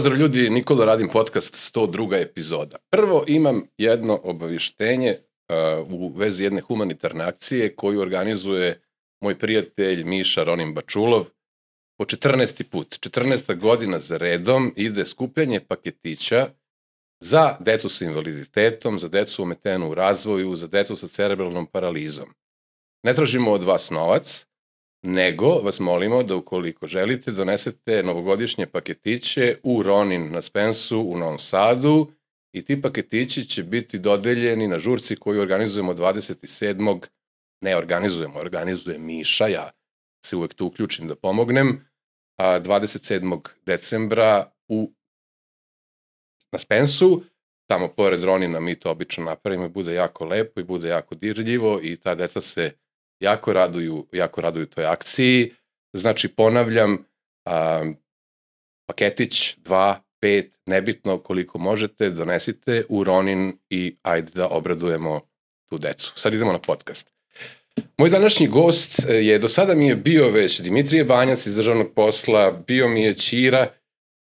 Pozdrav ljudi, Nikola radim podcast 102. epizoda. Prvo imam jedno obavištenje uh, u vezi jedne humanitarne akcije koju organizuje moj prijatelj Miša Ronin Bačulov po 14. put. 14. godina za redom ide skupljanje paketića za decu sa invaliditetom, za decu ometenu u razvoju, za decu sa cerebralnom paralizom. Ne tražimo od vas novac, nego vas molimo da ukoliko želite donesete novogodišnje paketiće u Ronin na Spensu u Novom Sadu i ti paketići će biti dodeljeni na žurci koju organizujemo 27. Ne organizujemo, organizuje Miša, ja se uvek tu uključim da pomognem, a 27. decembra u na Spensu, tamo pored Ronina mi to obično napravimo i bude jako lepo i bude jako dirljivo i ta deca se jako raduju, jako raduju toj akciji. Znači, ponavljam, a, paketić 2, 5, nebitno koliko možete, donesite u Ronin i ajde da obradujemo tu decu. Sad idemo na podcast. Moj današnji gost e, je, do sada mi je bio već Dimitrije Banjac iz državnog posla, bio mi je Ćira,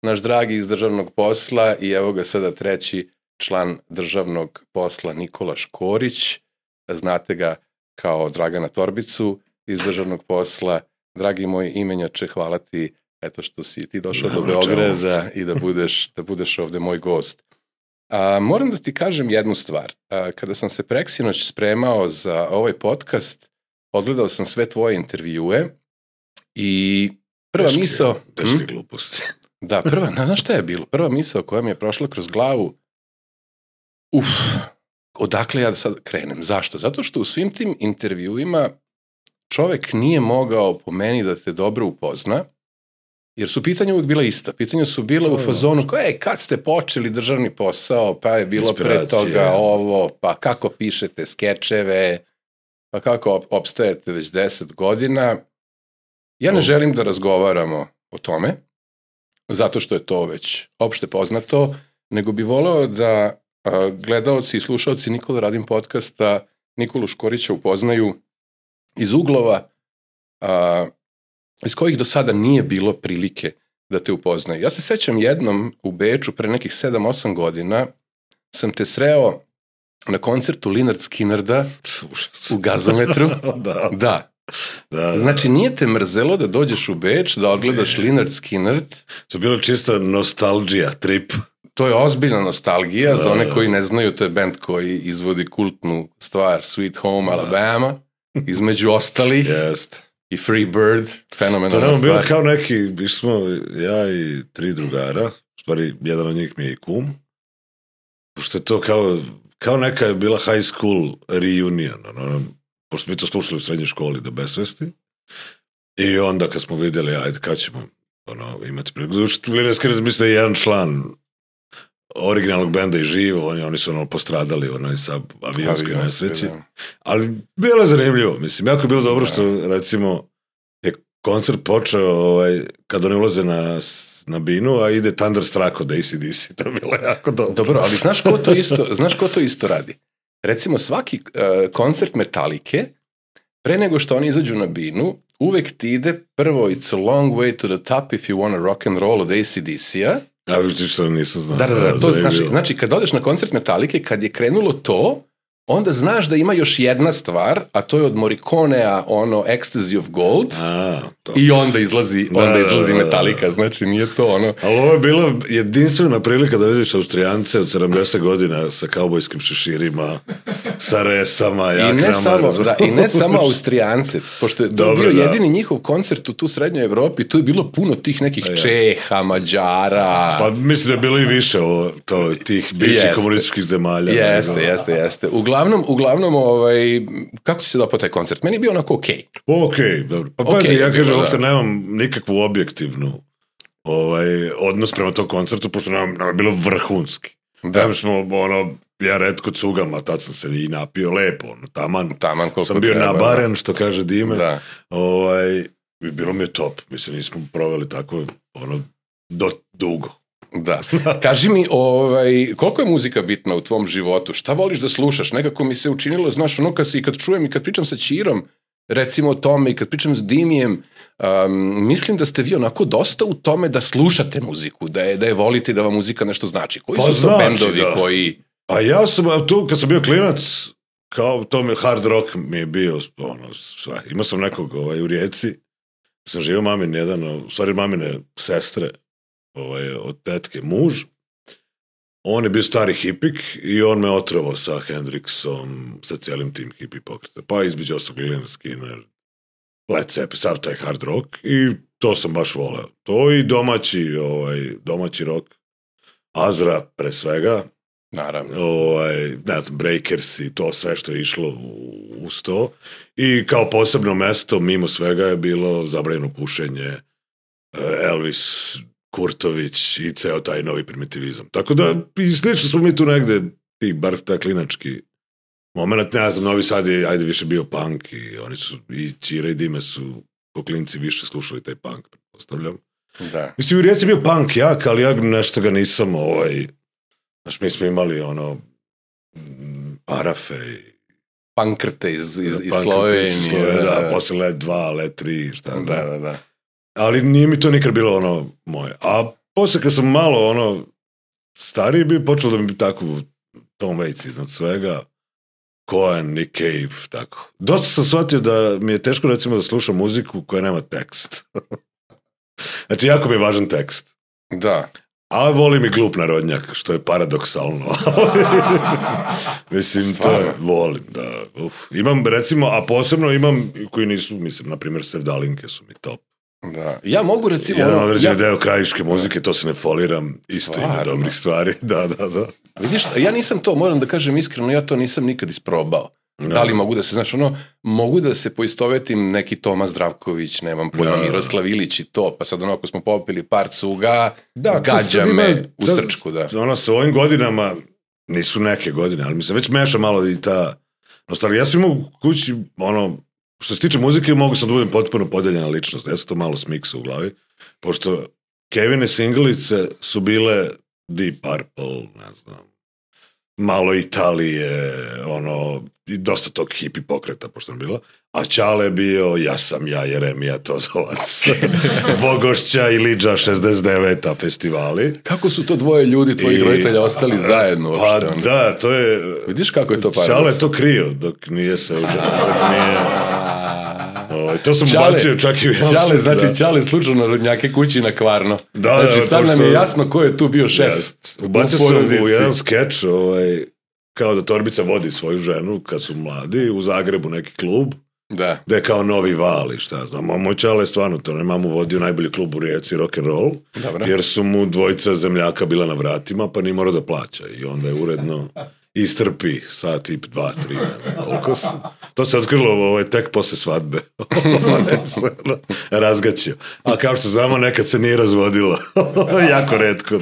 naš dragi iz državnog posla i evo ga sada treći član državnog posla Nikola Škorić. Znate ga kao Dragana Torbicu iz državnog posla. Dragi moj imenjače, hvala ti eto što si ti došao do Beograda i da budeš, da budeš ovde moj gost. A, moram da ti kažem jednu stvar. A, kada sam se preksinoć spremao za ovaj podcast, odgledao sam sve tvoje intervjue i prva teške, misao... Teške hm? gluposti. Da, prva, znaš šta je bilo? Prva misao koja mi je prošla kroz glavu, uf, odakle ja da sad krenem? Zašto? Zato što u svim tim intervjuima čovek nije mogao po meni da te dobro upozna, jer su pitanja uvijek bila ista. Pitanja su bila u fazonu, kao, ej, kad ste počeli državni posao, pa je bilo pre toga ovo, pa kako pišete skečeve, pa kako opstajete već deset godina. Ja ne želim da razgovaramo o tome, zato što je to već opšte poznato, nego bi voleo da gledaoci i slušalci Nikola Radim podcasta Nikolu Škorića upoznaju iz uglova a, iz kojih do sada nije bilo prilike da te upoznaju. Ja se sećam jednom u Beču pre nekih 7-8 godina sam te sreo na koncertu Linard Skinnerda u gazometru. da. Da. Da, da. Znači, nije te mrzelo da dođeš u Beč, da ogledaš Linard Skinnerd. To je bilo čista nostalgija, trip. To je ozbiljna nostalgija, da, za one da. koji ne znaju, to je band koji izvodi kultnu stvar Sweet Home da. Alabama, između ostalih. Jest. I Free Bird, fenomenalna stvar. To nam bilo kao neki, mi smo ja i tri drugara, u stvari jedan od njih mi je i kum, pošto je to kao, kao neka je bila high school reunion, ono, pošto mi to slušali u srednjoj školi do besvesti. I onda kad smo vidjeli, ajde, kad ćemo ono, imati priliku. Zato Lina Skinner mislim da je jedan član originalnog benda i živo, oni, oni su ono postradali onaj sa avionskoj nesreći. Da. Ali bilo je zanimljivo, mislim, jako je bilo dobro da. što recimo je koncert počeo ovaj, kad oni ulaze na na binu, a ide Thunderstruck od ACDC. To je bilo jako dobro. Dobro, ali znaš ko to isto, znaš ko to isto radi? recimo svaki uh, koncert Metalike, pre nego što oni izađu na binu, uvek ti ide prvo It's a long way to the top if you wanna rock and roll od ACDC-a. Ja vidiš što nisam znao. Da, da, da, to znači, znači kad odeš na koncert Metalike, kad je krenulo to, onda znaš da ima još jedna stvar, a to je od Morikonea ono Ecstasy of Gold a, to. i onda izlazi, da, onda izlazi da, da, Metallica, znači nije to ono... Ali ovo je bila jedinstvena prilika da vidiš Austrijance od 70 godina sa kaubojskim šeširima, sa resama, jaknama. I ne samo, da, i ne samo Austrijance, pošto je to Dobre, bio da. jedini njihov koncert u tu srednjoj Evropi, tu je bilo puno tih nekih pa, Čeha, Mađara. Pa mislim da je bilo i više o, to, tih bivših komunističkih zemalja. Jeste, nego. jeste, jeste. Uglavnom uglavnom, uglavnom, ovaj, kako ti se dopao taj koncert? Meni je bio onako okej. Okay. Okej, okay, dobro. Pa okay, pazi, ja kažem, da. uopšte nemam nikakvu objektivnu ovaj, odnos prema tom koncertu, pošto nam, nam je bilo vrhunski. Da. Tam smo, ono, ja redko cugam, a tad sam se i napio lepo, ono, taman. Taman koliko Sam bio treba, nabaren, da. što kaže Dime. Da. Ovaj, I bilo mi je top. Mislim, nismo proveli tako, ono, do, dugo. Da. Kaži mi, ovaj, koliko je muzika bitna u tvom životu? Šta voliš da slušaš? Nekako mi se učinilo, znaš, ono kad, i kad čujem i kad pričam sa Čirom, recimo o tome i kad pričam s Dimijem, um, mislim da ste vi onako dosta u tome da slušate muziku, da je, da je volite i da vam muzika nešto znači. Koji Pa su to znači, bendovi da. koji... Pa ja sam, a tu kad sam bio klinac, kao to mi hard rock mi je bio, ono, sve. Imao sam nekog ovaj, u Rijeci, sam živio mamin jedan, u stvari mamine sestre, ovaj, od tetke muž, on je bio stari hipik i on me otrovao sa Hendrixom, sa cijelim tim hippie pokretom. Pa između ostalog Lynyrd Skinner, Led Zeppelin, sav taj hard rock i to sam baš voleo. To i domaći, ovaj, domaći rock, Azra pre svega, Naravno. ovaj, ne znam, Breakers i to sve što je išlo u- uz to. I kao posebno mesto, mimo svega je bilo zabranjeno pušenje, eh, Elvis, Kurtović i ceo taj novi primitivizam. Tako da, i slično smo mi tu negde, ti, bar ta klinački moment, ne znam, Novi Sad je, ajde, više bio punk i oni su, i Čira i Dime su, ko klinci, više slušali taj punk, pretpostavljam. Da. Mislim, u Rijeci je bio punk jak, ali ja nešto ga nisam, ovaj, znaš, mi smo imali ono, parafe i Pankrte iz, iz, iz Slovenije. Slovenije, da, posle let 2, let 3, šta znam. da, da, da. Ali nije mi to nikad bilo ono moje. A posle kad sam malo ono stariji bi počelo da mi bi tako Tom Waits iznad svega, Cohen, Nick Cave, tako. Dosta sam shvatio da mi je teško recimo da slušam muziku koja nema tekst. znači, jako mi je važan tekst. Da. A volim i glup narodnjak, što je paradoksalno. mislim, to Stvarno? je, volim, da. Uf. Imam, recimo, a posebno imam, koji nisu, mislim, na primjer, Sevdalinke su mi top. Da. Ja mogu recimo... Jedan ono, određeni ja, deo krajiške muzike, to se ne foliram, isto ima dobrih stvari. Da, da, da. Vidiš, ja nisam to, moram da kažem iskreno, ja to nisam nikad isprobao. Da li mogu da se, znaš, ono, mogu da se poistovetim neki Toma Zdravković, nemam pojma, Da. Miroslav Ilić i to, pa sad ono, ako smo popili par cuga, Da, gađa ima- me u sad- srčku, da. Ono, sa ovim godinama, nisu neke godine, ali mi se već meša malo i ta nostalgija. Ja sam imao kući, ono, što se tiče muzike, mogu sam da budem potpuno podeljena ličnost. Ja sam to malo smiksa u glavi, pošto Kevine singlice su bile Deep Purple, ne znam, malo Italije, ono, i dosta tog hippie pokreta, pošto je bilo. A Čale je bio, ja sam ja, Jeremija Tozovac, Vogošća i Liđa 69 festivali. Kako su to dvoje ljudi, tvojih I- roditelja, ostali zajedno? Pa uopšte, onda? da, to je... Vidiš kako je to paradoks? Čale je to krio, dok nije se už... dok nije... Ovaj, to sam Čale- ubacio čak i u Čale, set, znači da. Čale slučajno rodnjake kući na kvarno. Da, znači, da, sad nam je jasno ko je tu bio šef. Jest. Ubacio u sam u jedan skeč, ovaj, kao da Torbica vodi svoju ženu kad su mladi, u Zagrebu neki klub, Da. da je kao novi val i šta znam. A moj čale stvarno to, ne mamu vodio najbolji klub u Rijeci, rock and roll, Dobro. jer su mu dvojica zemljaka bila na vratima, pa nije morao da plaća. I onda je uredno istrpi sat i dva, tri, ne znam koliko su. To se otkrilo ovaj, tek posle svadbe. Ono, Razgaćio. A kao što znamo, nekad se nije razvodilo. jako redko.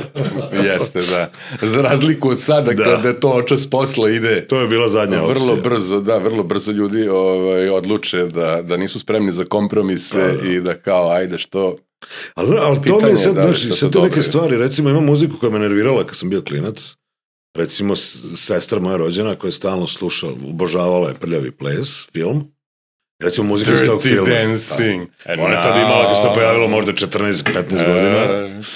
Jeste, da. Za razliku od sada, Da. kada to očas posla ide To je bila zadnja opcija. vrlo brzo, da, vrlo brzo ljudi ovaj, odluče da, da nisu spremni za kompromise Da, da. i da kao, ajde što... Ali, ali to mi je sad, da znaš, sad te neke stvari, recimo imam muziku koja me nervirala kad sam bio klinac, recimo sestra moja rođena koja je stalno slušala, obožavala je Prljavi ples, film, recimo muzika iz tog Dirty filma. Dancing. Da. Ona je tada imala, kad se to pojavilo, možda 14-15 godina.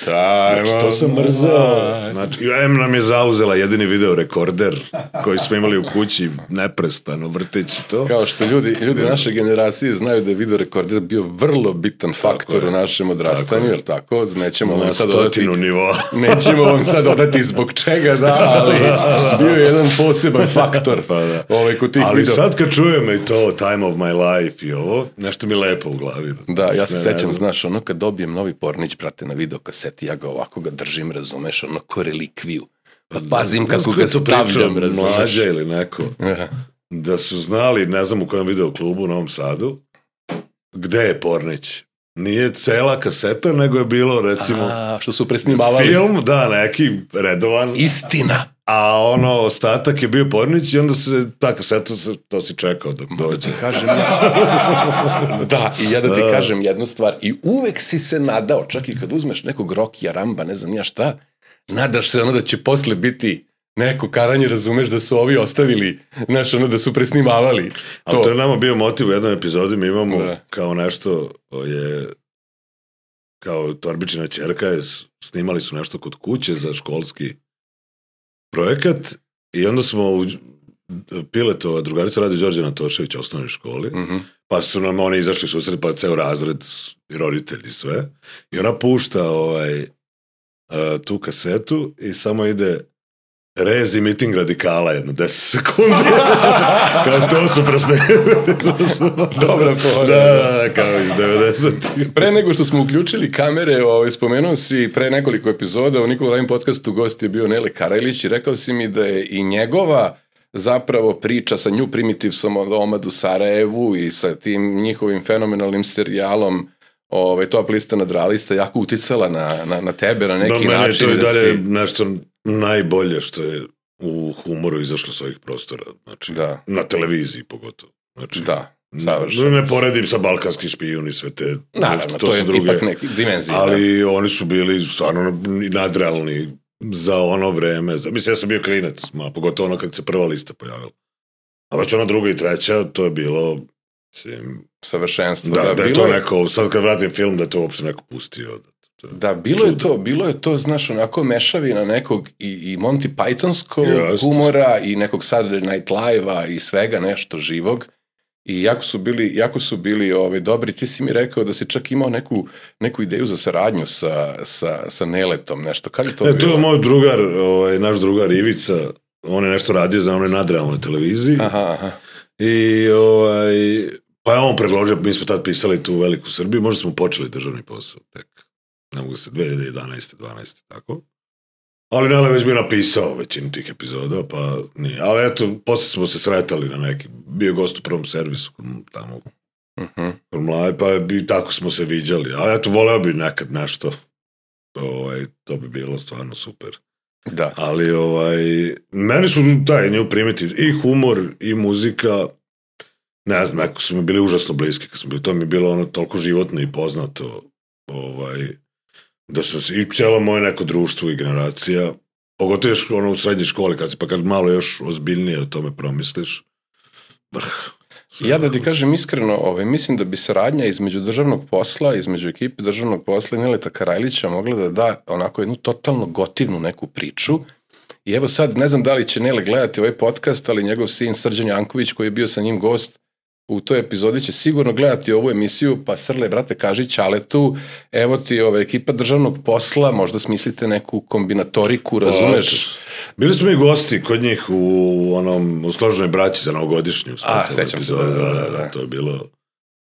Znači, to sam mrzao. Znači, M nam je zauzela jedini video rekorder koji smo imali u kući neprestano vrteći to. Kao što ljudi, ljudi naše generacije znaju da je video rekorder bio vrlo bitan faktor je. u našem odrastanju, jel tako? Nećemo Na vam sad dodati, stotinu nivoa. nećemo vam sad dodati zbog čega, da, ali bio je jedan poseban faktor Pa da. ovaj, kod tih Ali video. sad kad čujem i to Time of my life i ovo, nešto mi lepo u glavi. Da, ja se Ne, ne sećam, znam. znaš, ono kad dobijem novi pornić, brate, na video kaseti, ja ga ovako ga držim, razumeš, ono ko relikviju. Pa pazim kako ko ga stavljam, razumeš. Mlađa ili neko, Aha. da su znali, ne znam u kojem video klubu u Novom Sadu, gde je Pornić. Nije cela kaseta, nego je bilo recimo A, što su presnimavali. film, da, neki redovan, Istina. A ono, ostatak je bio Pornić i onda se ta kaseta, se- to si čekao dok dođe. Ti kažem ja. da, i ja da ti Da. kažem jednu stvar. I uvek si se nadao, čak i kad uzmeš nekog Rokija, Ramba, ne znam ja šta, nadaš se ono da će posle biti neko karanje, razumeš da su ovi ostavili, znaš, ono da su presnimavali. Ali to je nama bio motiv u jednom epizodi, mi imamo Da. kao nešto je kao Torbičina čerka je, snimali su nešto kod kuće za školski projekat i onda smo u Piletova drugarica radi Đorđe Natošević u osnovnoj školi, Mhm. pa su nam oni izašli susret, pa ceo razred i roditelji sve. I ona pušta ovaj, a, tu kasetu i samo ide rez i miting radikala jedno 10 sekundi. kao to su presne. Dobra fora, Da, da, kao iz 90. Pre nego što smo uključili kamere, ovaj, spomenuo si pre nekoliko epizoda u Nikola Radim podcastu gost je bio Nele Karajlić i rekao si mi da je i njegova zapravo priča sa New Primitivesom od Omadu Sarajevu i sa tim njihovim fenomenalnim serijalom ovaj, top lista nadralista jako uticala na, na, na tebe na neki Da, mene je način. to i da dalje si- nešto najbolje što je u humoru izašlo s ovih prostora. Znači, Da, na televiziji pogotovo. Znači, da, savršeno. ne poredim sa balkanski špijun i sve te... Naravno, to, je ipak neki dimenzija. Ali oni su bili stvarno nadrealni za ono vreme. Za, mislim, ja sam bio klinac, ma, pogotovo ono kad se prva lista pojavila. A već ona druga i treća, to je bilo, mislim, da, savršenstvo. da, da, je bilo to neko, sad kad vratim film, da je to uopšte neko pustio. Da, to- Da, bilo je Čudo. to, bilo je to, znaš, onako mešavina nekog i, i Monty Pythonskog Jest. humora i nekog Saturday Night Live-a i svega nešto živog. I jako su bili, jako su bili ovaj, dobri. Ti si mi rekao da si čak imao neku, neku ideju za saradnju sa, sa, sa Neletom, nešto. Kad je to E, to bilo? je moj drugar, ovaj, naš drugar Ivica, on je nešto radio za onoj nadrealnoj televiziji. Aha, aha. I ovaj, pa je on predložio, mi smo tad pisali tu u Veliku Srbiju, možda smo počeli državni posao tek, ne mogu se, 2011. 12. tako. Ali Nele već bio napisao većinu tih epizoda, pa nije. Ali eto, posle smo se sretali na neki, bio gost u prvom servisu tamo Mhm. kod mlade, pa bi tako smo se viđali. Ali eto, voleo bi nekad nešto. Ovaj, to bi bilo stvarno super. Da. Ali ovaj, meni su taj New Primitive i humor i muzika ne znam, neko su mi bili užasno bliski kad sam bio, to mi je bilo ono toliko životno i poznato ovaj, da sam se, i cijelo moje neko društvo i generacija, pogotovo još ono u srednjoj školi, kad se pa kad malo još ozbiljnije o tome promisliš. Sve Ja da ti kažem iskreno, ovaj, mislim da bi saradnja između državnog posla, između ekipe državnog posla i Nileta Karajlića mogla da da onako jednu totalno gotivnu neku priču. I evo sad, ne znam da li će Nele gledati ovaj podcast, ali njegov sin Srđan Janković koji je bio sa njim gost u toj epizodi će sigurno gledati ovu emisiju, pa srle, brate, kaži Ćaletu, evo ti ova ekipa državnog posla, možda smislite neku kombinatoriku, razumeš? Bili smo i gosti kod njih u onom, u složenoj braći za novogodišnju. A, sećam se, epizodu, da, da, da, da. To je bilo,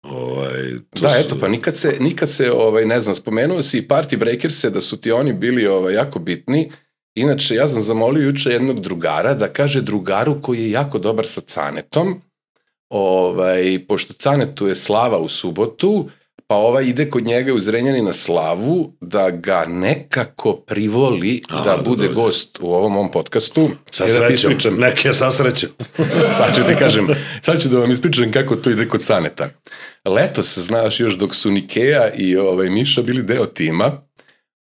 ovaj, to Da, su- eto, pa nikad se, nikad se ovaj, ne znam, spomenuo si i Party Breakers-e da su ti oni bili ovaj, jako bitni. Inače, ja sam zamolio juče jednog drugara da kaže drugaru koji je jako dobar sa Canetom, ovaj, pošto Canetu je slava u subotu, pa ovaj ide kod njega u Zrenjani na slavu da ga nekako privoli A, da da bude dođe. gost u ovom mom podcastu. Sa da ti srećom, ispričam- neke sa srećom. sad ću ti kažem, sad ću da vam ispričam kako to ide kod Saneta. Letos, znaš, još dok su Nikea i ovaj, Miša bili deo tima,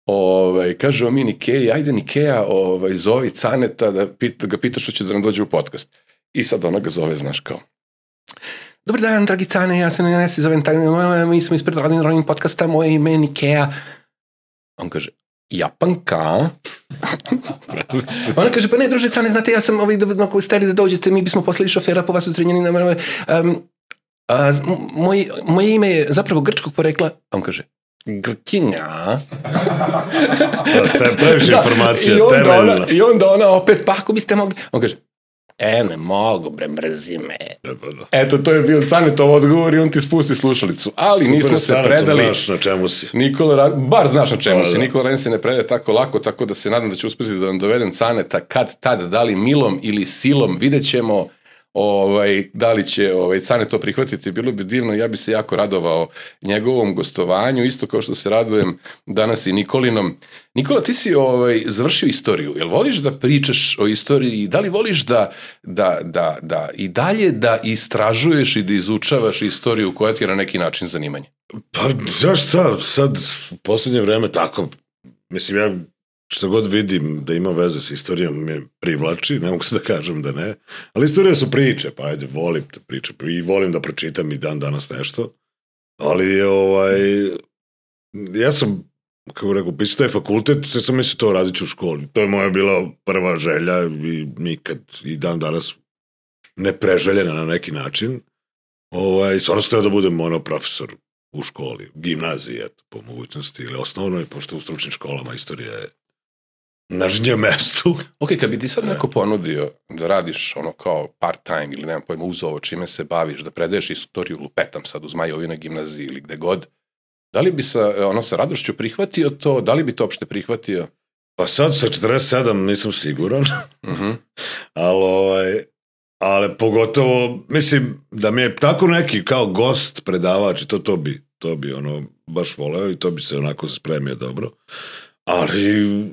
ovaj, kaže mi Nikea, ajde Nikea, ovaj, zovi Caneta da, pita, da ga pita što će da nam dođe u podcast. I sad ona ga zove, znaš kao, Dobar dan, dragi Cane, ja sam Ines, zovem taj, mi smo ispred Rodin Rodin podcasta, moje ime je Nikea. On kaže, Japanka? Ona kaže, pa ne, druže, Cane, znate, ja sam ovaj, da, ako ste da dođete, mi bismo poslali šofera po vas u Zrenjanina. Um, a, moj, moje ime je zapravo grčkog porekla. On kaže, Grkinja. To je previše informacija, i onda, temeljno. ona, I onda ona opet, pa ako biste mogli... On kaže, e, ne mogu, bre, mrzi me. Eto, to je bio Sanetov odgovor i on ti spusti slušalicu. Ali nismo se Stvarno, predali... Znaš na čemu si. Nikola, Ra- bar znaš na čemu Pa, si, da. Nikola Ren se ne predaje tako lako, tako da se nadam da će uspeti da vam dovedem Caneta kad tad, da li milom ili silom, vidjet ćemo ovaj, da li će ovaj, Cane to prihvatiti, bilo bi divno, ja bi se jako radovao njegovom gostovanju, isto kao što se radujem danas i Nikolinom. Nikola, ti si ovaj, završio istoriju, jel voliš da pričaš o istoriji da li voliš da, da, da, da i dalje da istražuješ i da izučavaš istoriju koja ti je na neki način zanimanje? Pa, znaš šta, sad, u posljednje vreme tako, mislim, ja što god vidim da ima veze s istorijom me privlači, ne mogu se da kažem da ne, ali istorija su priče, pa ajde, volim da priče i volim da pročitam i dan danas nešto, ali ovaj, ja sam kako rekao, pisao taj fakultet, sve sam mislio to radit ću u školi. To je moja bila prva želja i nikad i dan danas nepreželjena na neki način. Ovaj, stvarno sam da budem ono profesor u školi, gimnaziji, eto, po mogućnosti, ili osnovnoj, pošto u stručnim školama istorija je na žnje mestu. Ok, kad bi ti sad neko ponudio da radiš ono kao part time ili nemam pojma uz ovo čime se baviš, da predaješ istoriju lupetam sad u Zmajovinoj gimnaziji ili gde god, da li bi sa, ono, sa radošću prihvatio to, da li bi to uopšte prihvatio? Pa sad sa 47 nisam siguran, Uh -huh. ali, ovaj, ali pogotovo, mislim, da mi je tako neki kao gost predavač i to, to bi, to bi ono, baš voleo i to bi se onako spremio dobro. Ali,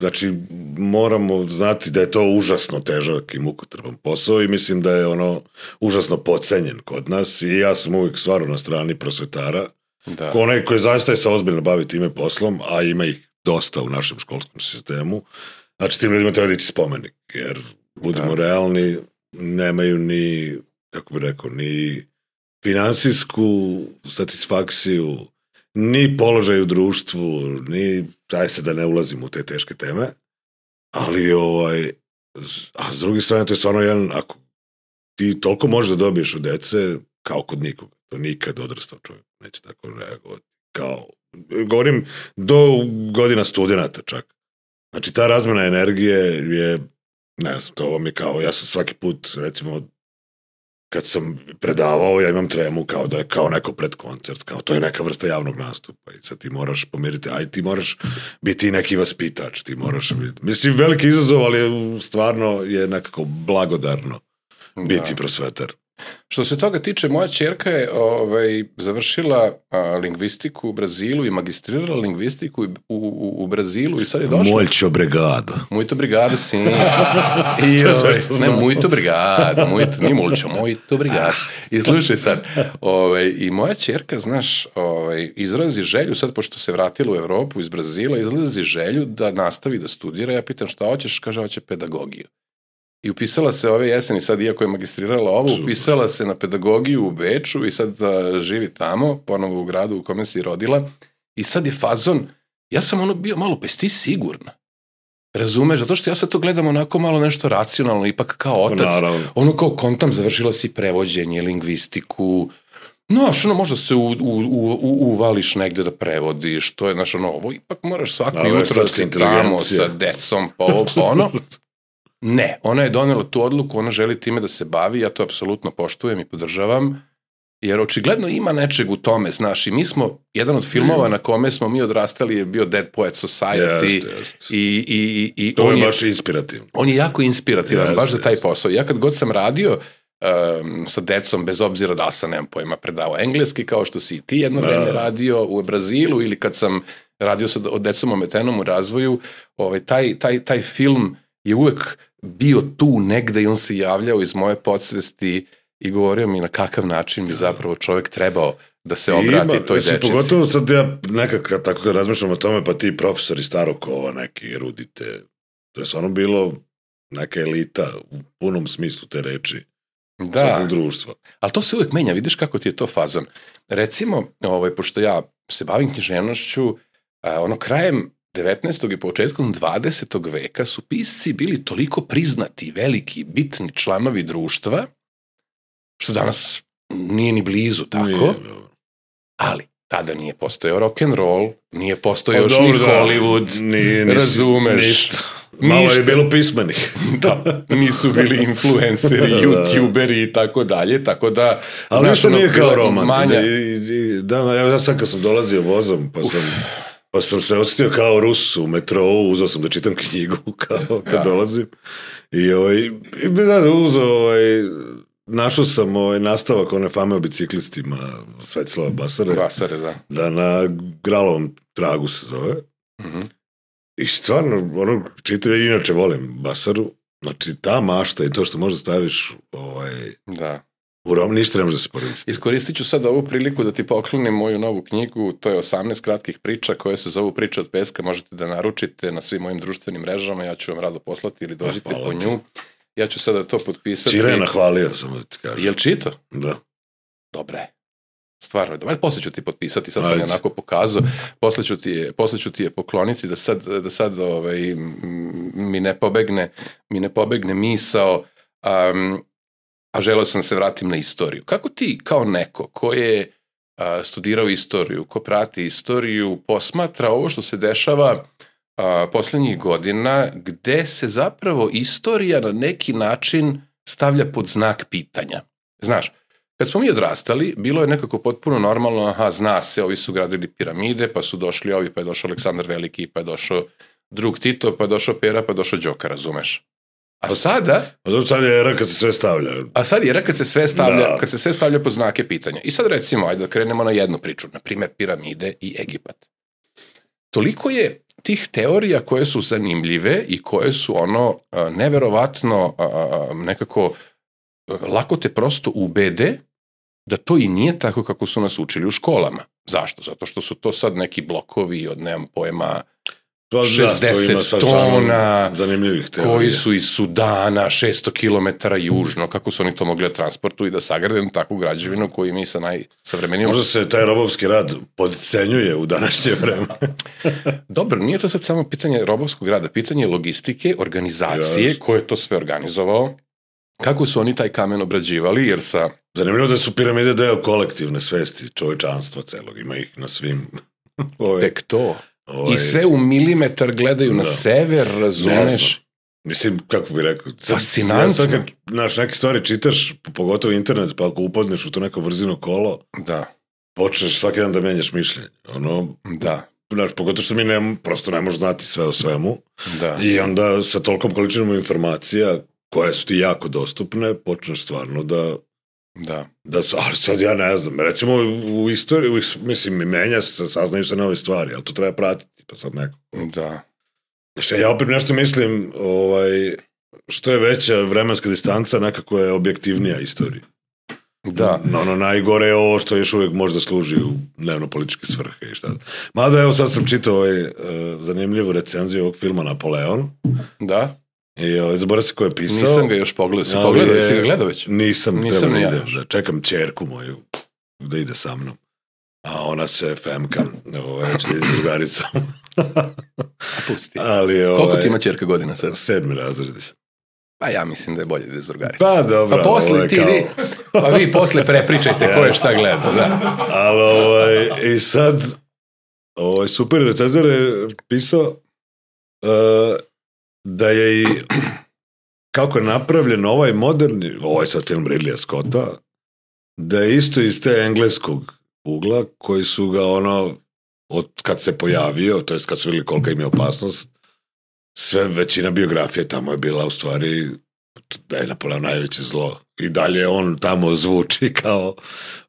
znači, moramo znati da je to užasno težak i mukotrpan posao i mislim da je ono užasno pocenjen kod nas i ja sam uvijek stvarno na strani prosvetara. Da. Ko onaj koji zaista je se ozbiljno bavi time poslom, a ima ih dosta u našem školskom sistemu, znači tim ljudima treba dići spomenik, jer budemo Da. realni, nemaju ni, kako bi rekao, ni finansijsku satisfakciju, ni položaj u društvu, ni, daj se da ne ulazim u te teške teme, ali ovaj, a s druge strane to je stvarno jedan, ako ti toliko možeš da dobiješ od dece, kao kod nikoga, to nikad odrastao čovjek neće tako reagovati. Kao, govorim do godina studenta čak. Znači ta razmena energije je, ne znam, to vam je kao, ja sam svaki put, recimo, kad sam predavao, ja imam tremu kao da je kao neko pred koncert, kao to je neka vrsta javnog nastupa i sad ti moraš pomiriti, aj ti moraš biti neki vaspitač, ti moraš biti, mislim, veliki izazov, ali stvarno je nekako blagodarno biti Da. prosvetar. Što se toga tiče, moja čerka je ovaj, završila a, lingvistiku u Brazilu i magistrirala lingvistiku u, u, u Brazilu i sad je došla. Moljčo bregado. Muito obrigado, sim. I, ovaj, ne, muito obrigado, muito, nije mulčo, muito obrigado. I slušaj sad, ovaj, i moja čerka, znaš, ovaj, izrazi želju, sad pošto se vratila u Evropu iz Brazila, izrazi želju da nastavi da studira. Ja pitam šta hoćeš, kaže, hoće pedagogiju. I upisala se ove jeseni, sad iako je magistrirala ovo, Super. upisala se na pedagogiju u Beču i sad a, živi tamo, ponovo u gradu u kome se i rodila. I sad je fazon, ja sam ono bio malo, pa ti sigurna? Razumeš, zato što ja sad to gledam onako malo nešto racionalno, ipak kao otac, Naravno. ono kao kontam, završila si prevođenje, lingvistiku, Znaš, ono, možda se u, u, u, u, uvališ negde da prevodiš, to je, znaš, ono, ovo ipak moraš svako Da, jutro da si tamo sa decom, pa ovo, pa ono. Ne, ona je donela tu odluku, ona želi time da se bavi, ja to apsolutno poštujem i podržavam, jer očigledno ima nečeg u tome, znaš, i mi smo, jedan od filmova na kome smo mi odrastali je bio Dead Poet Society Jeste, jeste. i, i, i, i To on je baš inspirativno. on je jako inspirativan, Jeste, baš za taj posao. Ja kad god sam radio um, sa decom, bez obzira da sam, nemam pojma, predavao engleski, kao što si i ti jedno Da. vreme radio u Brazilu, ili kad sam radio sa decom ometenom u razvoju, ovaj, taj, taj, taj film je uvek bio tu negde i on se javljao iz moje podsvesti i govorio mi na kakav način bi zapravo čovjek trebao da se obrati Ima, toj dečici. Pogotovo sad ja nekak kad tako kad razmišljam o tome, pa ti profesori starog kova, neki erudite, to je stvarno bilo neka elita u punom smislu te reči Da. društva. Ali to se uvek menja, vidiš kako ti je to fazon. Recimo, ovaj, pošto ja se bavim književnošću, ono krajem 19. i početkom 20. veka su pisci bili toliko priznati, veliki, bitni članovi društva, što danas nije ni blizu tako, Nije, dobro. ali tada nije postojao rock and roll, nije postojao Pa još ni dobro, da, Hollywood, nije, nisi- razumeš. Ništa. Malo Ništa. je bilo pismenih. da, nisu bili influenceri, Da, da. youtuberi i tako dalje, tako da... Ali znaš, ništa ono, nije kao roman. Manja, I, i, da, ja, sad kad sam dolazio vozom, pa sam, pa sam se osjetio kao Rus u metrou, uzao sam da čitam knjigu kao kad Da. dolazim. I, ovaj, i da, da, uzao, ovaj, našao sam ovaj, nastavak one fame o biciklistima Svetislava Basare, Vasare, da. da na Gralovom tragu se zove. Mhm. I stvarno, ono, čitam, ja inače volim Basaru, znači ta mašta i to što možda staviš ovaj, Da. U Rom ništa ne može da se koristi. Iskoristit ću sad ovu priliku da ti poklonim moju novu knjigu, to je 18 kratkih priča koje se zovu Priče od peska, možete da naručite na svim mojim društvenim mrežama, ja ću vam rado poslati ili dođite hvala po ti. nju. Ja ću sada to potpisati. Čire je nahvalio, samo da ti kažem. Jel čito? Da. Dobre. Stvarno, dobro, posle ću ti potpisati, sad sam je onako pokazao, posle ću ti je, posle ću ti je pokloniti da sad, da sad ovaj, mi ne pobegne, mi ne pobegne misao, um, a želeo sam da se vratim na istoriju. Kako ti kao neko ko je a, studirao istoriju, ko prati istoriju, posmatra ovo što se dešava a, poslednjih godina, gde se zapravo istorija na neki način stavlja pod znak pitanja. Znaš, kad smo mi odrastali, bilo je nekako potpuno normalno, aha, zna se, ovi su gradili piramide, pa su došli ovi, pa je došao Aleksandar Veliki, pa je došao drug Tito, pa je došao Pera, pa je došao Đoka, razumeš? A sada, A dobro, sad je era kad se sve stavlja. a sad je kad se sve stavlja, Da. kad se sve stavlja pod znake pitanja. I sad recimo, ajde da krenemo na jednu priču, na primjer piramide i Egipat. Toliko je tih teorija koje su zanimljive i koje su ono neverovatno nekako lako te prosto ubede da to i nije tako kako su nas učili u školama. Zašto? Zato što su to sad neki blokovi od, nemam pojma, Pa da, to 60 ima sad tona, zanimljivih teorija. koji su iz Sudana, 600 km južno, kako su oni to mogli da transportuju i da sagrade jednu takvu građevinu koju mi sa najsavremenijom... Možda se taj robovski rad podcenjuje u današnje vreme. Dobro, nije to sad samo pitanje robovskog rada, pitanje logistike, organizacije, Jest. ko je to sve organizovao, kako su oni taj kamen obrađivali, jer sa... Zanimljivo da su piramide deo kolektivne svesti čovečanstva celog. Ima ih na svim... Ove, Tek to. Ovaj, I sve u milimetar gledaju na Da. sever, Ne razumeš? Mislim, kako bih rekao... sad- Fascinantno. Ja sad kad, znaš, neke stvari čitaš, pogotovo internet, pa ako upadneš u to neko vrzino kolo, Da, počneš svaki dan da menjaš mišljenje. Ono, da, znaš, pogotovo što mi ne, prosto ne možeš znati sve o svemu. da. I onda sa tolkom količinom informacija koje su ti jako dostupne, počneš stvarno da Da, da su, ali sad ja ne znam, recimo u istoriji, u, is- mislim, menja se, saznaju se nove stvari, ali to treba pratiti, pa sad neko. da. Znači, ja opet nešto mislim, ovaj, što je veća vremenska distanca, nekako je objektivnija istorija. Da, No, ono najgore je ovo što još uvijek može da služi u dnevno-političke svrhe i šta. Mada evo sad sam čitao ovaj, uh, zanimljivu recenziju ovog filma Napoleon da. I ovaj, zaboravio se ko je pisao. Nisam ga još pogledao. Si Ali pogledao, je- si ga gledao već? Nisam, Nisam ni ja da, da čekam čerku moju da ide sa mnom. A ona se femka, ovaj, će da ide s drugaricom. Pusti. Ali, ovaj, Koliko ti ima čerka godina sad? Sedmi razred. sam. Pa ja mislim da je bolje da je s drugarica. Pa dobro. Pa posle ovo je ti, kao- vi, pa vi posle prepričajte ko je šta gleda, da. Ali, ovaj, i sad, ovaj, super recenzor je pisao uh, da je i kako je napravljen ovaj moderni, ovaj sad film Ridleya Scotta, da je isto iz te engleskog ugla koji su ga ono od kad se pojavio, to jest kad su vidjeli kolika im je opasnost, sve većina biografije tamo je bila u stvari da je Napoleon najveće zlo. I dalje on tamo zvuči kao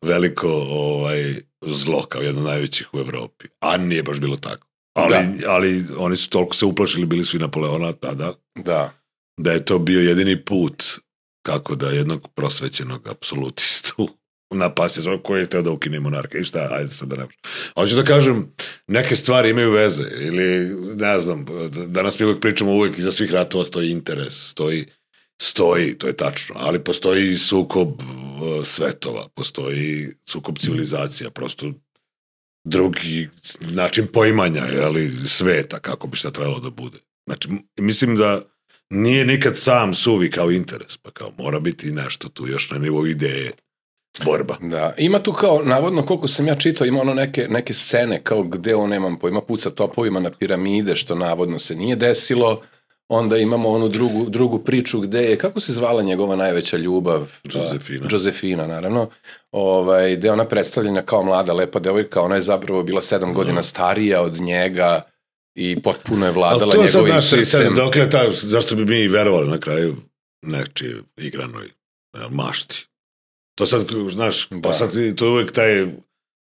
veliko ovaj, zlo, kao jedno najvećih u Evropi. A nije baš bilo tako. Ali, ali oni su toliko se uplašili, bili su i Napoleona tada, Da, da je to bio jedini put kako da jednog prosvećenog apsolutistu napasti zove koji je teo da ukine monarka i šta, ajde sad da ne Hoću da kažem, neke stvari imaju veze ili ne znam, danas mi uvijek pričamo uvijek iza svih ratova stoji interes, stoji stoji, to je tačno, ali postoji sukob uh, svetova, postoji sukob civilizacija, prosto drugi način poimanja ali, sveta, kako bi šta trebalo da bude. Znači, mislim da nije nikad sam suvi kao interes, pa kao mora biti nešto tu još na nivou ideje, borba. da. Ima tu kao, navodno, koliko sam ja čitao, ima ono neke, neke scene kao gde on, nemam pojma, puca topovima na piramide, što navodno se nije desilo. Onda imamo onu drugu, drugu priču gde je, kako se zvala njegova najveća ljubav? Josefina. Josefina, naravno. Ovaj, gde je ona predstavljena kao mlada, lepa devojka, ona je zapravo bila sedam godina starija od njega i potpuno je Ali vladala to je sad, njegovim znaš, sad, srcem. dokle ta, zašto bi mi verovali na kraju nečiji igranoj mašti. To sad, znaš, Da. pa sad to je uvijek taj,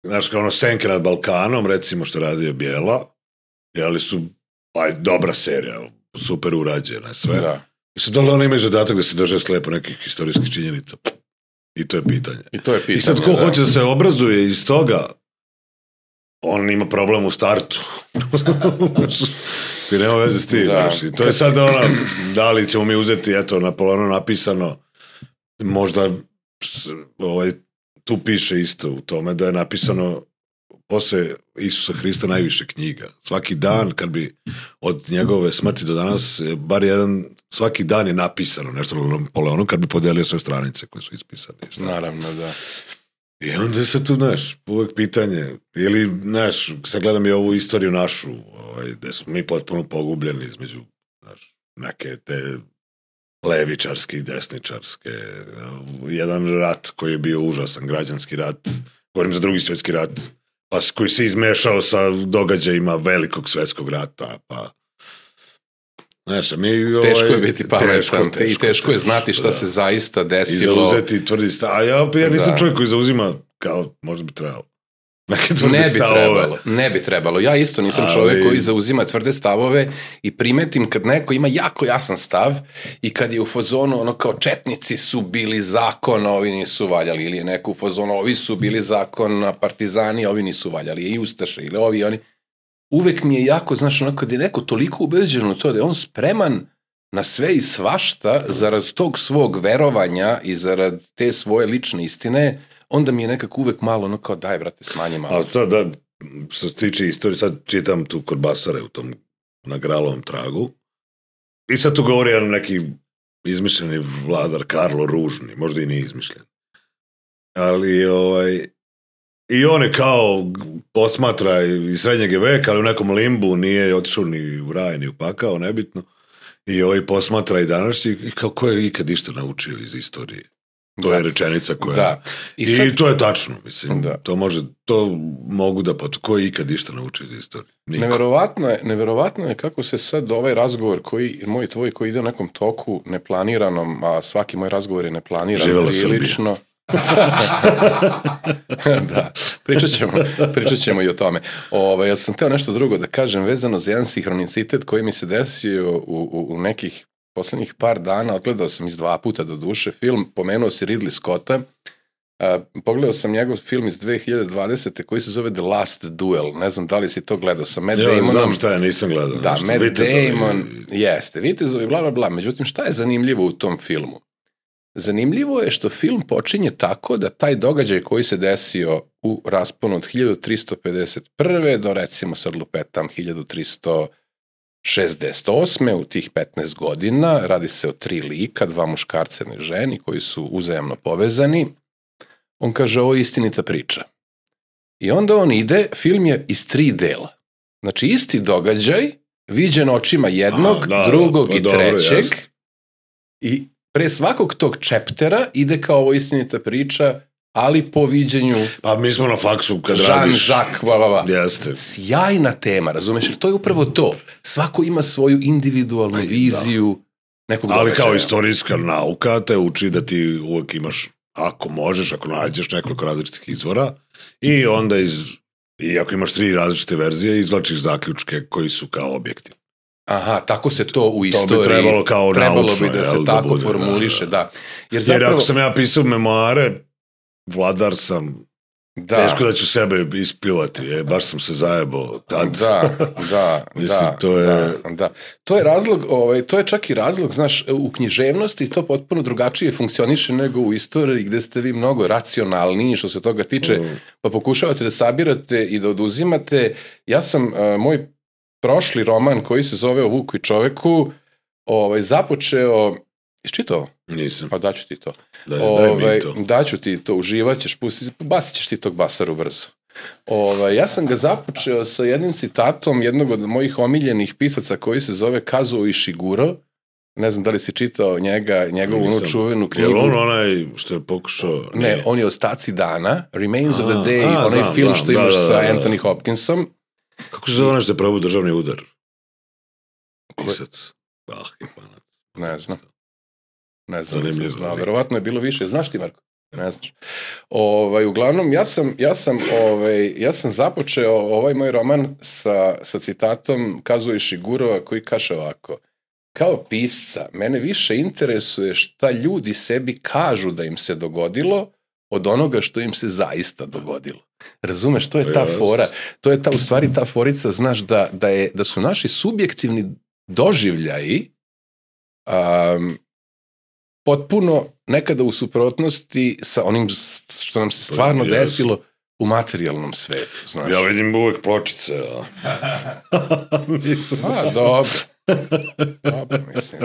znaš, kao ono senke nad Balkanom, recimo što je radio Bijela, jeli su, pa dobra serija, super urađena, sve. Da. Mislim, da li oni imaju zadatak da se drže slepo nekih istorijskih činjenica? I to je pitanje. I to je pitanje. I sad ko da. hoće da se obrazuje iz toga, on ima problem u startu. I nema veze s tim. Da. I to je sad ona, da li ćemo mi uzeti, eto, na polonu napisano, možda ovaj, tu piše isto u tome da je napisano posle Isusa Hrista najviše knjiga. Svaki dan, kad bi od njegove smrti do danas, e, bar jedan, svaki dan je napisano nešto na Napoleonu, kad bi podelio sve stranice koje su ispisane. Šta? Naravno, da. I onda sad tu, znaš, uvek pitanje, ili, znaš, sad gledam i ovu istoriju našu, ovaj, gde smo mi potpuno pogubljeni između, znaš, neke te levičarske i desničarske. Jedan rat koji je bio užasan, građanski rat, govorim za drugi svjetski rat, pa koji se izmešao sa događajima velikog svetskog rata, pa Znaš, mi... Teško ovaj, je biti pametan i teško je znati šta da. se zaista I desilo. zauzeti tvrdi stav. A ja, ja nisam Da. čovjek koji zauzima kao, možda bi trebalo. Neke tvrde Ne bi stavove. trebalo, ne bi trebalo. Ja isto nisam Ali- čovjek koji zauzima tvrde stavove i primetim kad neko ima jako jasan stav i kad je u fazonu ono kao četnici su bili zakon, a ovi nisu valjali ili je neko u fazonu ovi su bili zakon, a partizani, ovi nisu valjali i ustaše ili ovi oni. Uvek mi je jako, znaš, ono kad je neko toliko ubeđen u to da je on spreman na sve i svašta zarad tog svog verovanja i zarad te svoje lične istine, onda mi je nekako uvek malo ono kao daj brate smanji malo. Ali sad da, što se tiče istorije, sad čitam tu kod Basare u tom na Gralovom tragu. I sad tu govori jedan neki izmišljeni vladar Karlo Ružni, možda i nije izmišljen. Ali ovaj, i on je kao posmatra iz srednjeg je veka, ali u nekom limbu nije otišao ni u raj, ni u pakao, nebitno. I ovaj posmatra i današnji i kao ko je ikad išta naučio iz istorije. To je rečenica koja... Da. I, I, sad, to je tačno, mislim. Da. To može, to mogu da pot... Ko je ikad išta naučio iz istorije? Niko. neverovatno je, neverovatno je kako se sad ovaj razgovor koji, moj i tvoj koji ide u nekom toku neplaniranom, a svaki moj razgovor je neplaniran Živela Srbija. prilično. da, pričat ćemo, pričat ćemo i o tome. Ove, ja sam teo nešto drugo da kažem vezano za jedan sinhronicitet koji mi se desio u, u, u nekih poslednjih par dana, odgledao sam iz dva puta do duše film, pomenuo si Ridley Scotta, A, pogledao sam njegov film iz 2020. koji se zove The Last Duel. Ne znam da li si to gledao sa Matt Ja, Damonom. znam šta je, nisam gledao. Da, nešto. Matt Vitezovi. Damon, jeste, vitezovi, bla, bla, bla. Međutim, šta je zanimljivo u tom filmu? Zanimljivo je što film počinje tako da taj događaj koji se desio u rasponu od 1351. do recimo sad lupetam 1368. u tih 15 godina radi se o tri lika, dva muškarca i ženi koji su uzajamno povezani. On kaže ovo je istinita priča. I onda on ide, film je iz tri dela. Znači isti događaj, viđen očima jednog, Aha, da, da, drugog pa i dobro, trećeg. jest. I pre svakog tog čeptera ide kao ovo istinita priča, ali po viđenju Pa mi smo na faksu kad radiš. Jean-Jacques, bla, bla, bla. Jeste. Sjajna tema, razumeš? Jer to je upravo to. Svako ima svoju individualnu i da. viziju nekog Ali događaja. kao istorijska nauka te uči da ti uvek imaš, ako možeš, ako nađeš nekoliko različitih izvora i onda iz, i ako imaš tri različite verzije, izvlačiš zaključke koji su kao objektivni. Aha, tako se to u bi istoriji... trebalo kao trebalo naučno, bi da se jel, da tako bude, formuliše, da, da. da. Jer Jer zapravo... ako sam ja pisao memoare, vladar sam, da, teško da ću sebe ispljuvati, e, baš sam se zajebao tad. Da, da, Mislim, da, to je- da, da. To je razlog, ovaj, to je čak i razlog, znaš, u književnosti to potpuno drugačije funkcioniše nego u istoriji gde ste vi mnogo racionalniji što se toga tiče, Mm. pa pokušavate da sabirate i da oduzimate. Ja sam, uh, moj prošli roman koji se zove O Vuku i čoveku, ovaj, započeo, iščitao? Nisam. Pa daću ti to. Da, daj Ovaj, mi to. daću ti to, uživat ćeš, pustit, basit ćeš ti tog basaru brzo. Ovaj, ja sam ga započeo sa jednim citatom jednog od mojih omiljenih pisaca koji se zove Kazuo Ishiguro. Ne znam da li si čitao njega, njegovu onu Nisam. čuvenu knjigu. Jel on onaj što je pokušao... Ne, on je Ostaci dana, Remains of the A, Day, a, onaj znam, film što da, imaš da, da, sa da. Anthony Hopkinsom. Kako se zove onaj što je probao državni udar? Pisac. Ah. Ne znam. Ne znam, Zanimljivo, ali- Verovatno je bilo više. Znaš ti, Marko? Ne znaš. Ovaj, uglavnom, ja sam, ja sam, ovaj, ja sam započeo ovaj moj roman sa, sa citatom Kazuo Ishigurova koji kaže ovako. kao pisca, mene više interesuje šta ljudi sebi kažu da im se dogodilo od onoga što im se zaista dogodilo. Razumeš, to je ta fora, to je ta u stvari ta forica, znaš da, da, je, da su naši subjektivni doživljaji um, potpuno nekada u suprotnosti sa onim što nam se stvarno Jasno. desilo u materijalnom svetu, znaš. Ja vidim uvek pločice, a... Nisam. A, dobro. Dobro, mislim.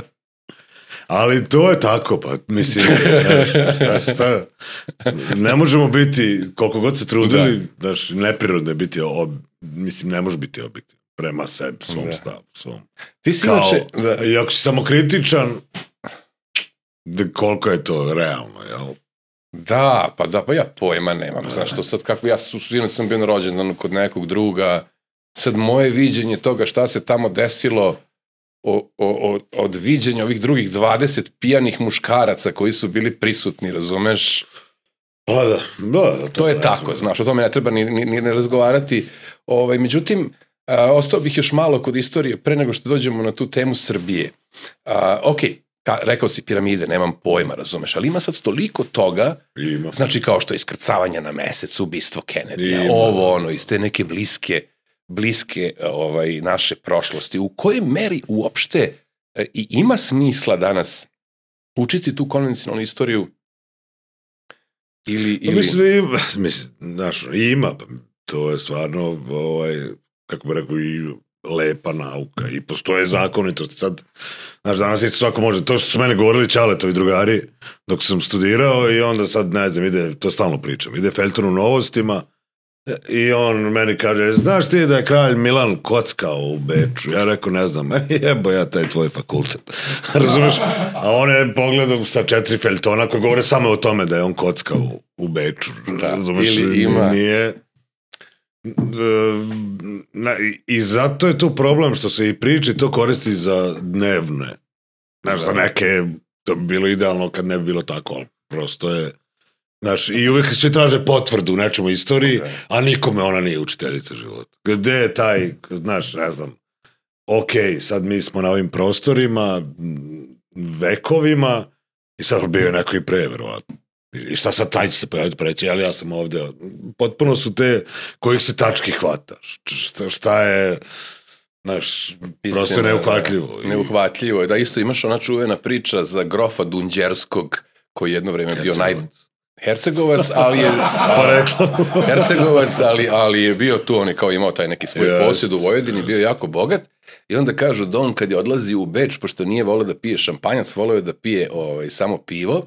Ali to je tako, pa mislim, znaš, šta, šta, ne možemo biti, koliko god se trudili, znaš, neprirodno je biti, ob, mislim, ne može biti objektivan prema sebi, svom Da. stavu, svom. Ti si Kao, inače, da, I ako si samokritičan, da koliko je to realno, jel? da, pa da, pa ja pojma nemam, znaš, to sad kako ja su, sinoć sam bio na rođendanu kod nekog druga, sad moje viđenje toga šta se tamo desilo o, o, o, od viđenja ovih drugih 20 pijanih muškaraca koji su bili prisutni, razumeš? Pa da, da, da To je ne tako, treba. znaš, o tome ne treba ni, ni, ni ne razgovarati. Ovaj, međutim, a, ostao bih još malo kod istorije pre nego što dođemo na tu temu Srbije. A, ok, ka, rekao si piramide, nemam pojma, razumeš, ali ima sad toliko toga, Ima. znači kao što je iskrcavanje na mesec, ubistvo Kennedy, Ima. ovo ono, iz te neke bliske, bliske ovaj, naše prošlosti. U kojoj meri uopšte e, i ima smisla danas učiti tu konvencionalnu istoriju ili, Pa ili... Mislim da ima, mislim, znaš, ima, pa to je stvarno, ovaj, kako bi rekao, i lepa nauka i postoje zakonitosti. Sad, znaš, danas isto svako može, to što su mene govorili Čaletovi drugari dok sam studirao i onda sad, ne znam, ide, to stalno pričam, ide Felton u novostima i on meni kaže, znaš ti da je kralj Milan kockao u Beču? Ja rekao, ne znam, jebo ja taj tvoj fakultet. Razumeš? A on je pogledao sa četiri Feltona koji govore samo o tome da je on kockao u, Beču. Da, Razumeš? ili ima- Nije... Na, i- zato je tu problem što se i priče to koristi za dnevne. Znaš, za Da. neke to bi bilo idealno kad ne bi bilo tako, ali prosto je Znaš, i uvek svi traže potvrdu u nečemu istoriji, Da. a nikome ona nije učiteljica života. Gde je taj, znaš, ne znam, ok, sad mi smo na ovim prostorima, vekovima, i sad bio je neko i pre, verovatno. I šta sad taj će se pojaviti preći, ali ja sam ovde. Potpuno su te kojih se tački hvataš. Šta, šta je, znaš, prosto je Istina, neuhvatljivo. Da, neuhvatljivo je. Da, isto imaš ona čuvena priča za grofa Dunđerskog, koji je jedno vreme bio naj... Hercegovac, ali je... Pa rekla. Hercegovac, ali, ali je bio tu, on je kao imao taj neki svoj Jest, posjed u Vojvodini, bio je jest. jako bogat. I onda kažu da on kad je odlazi u Beč, pošto nije volio da pije šampanjac, volio je da pije ovaj, samo pivo,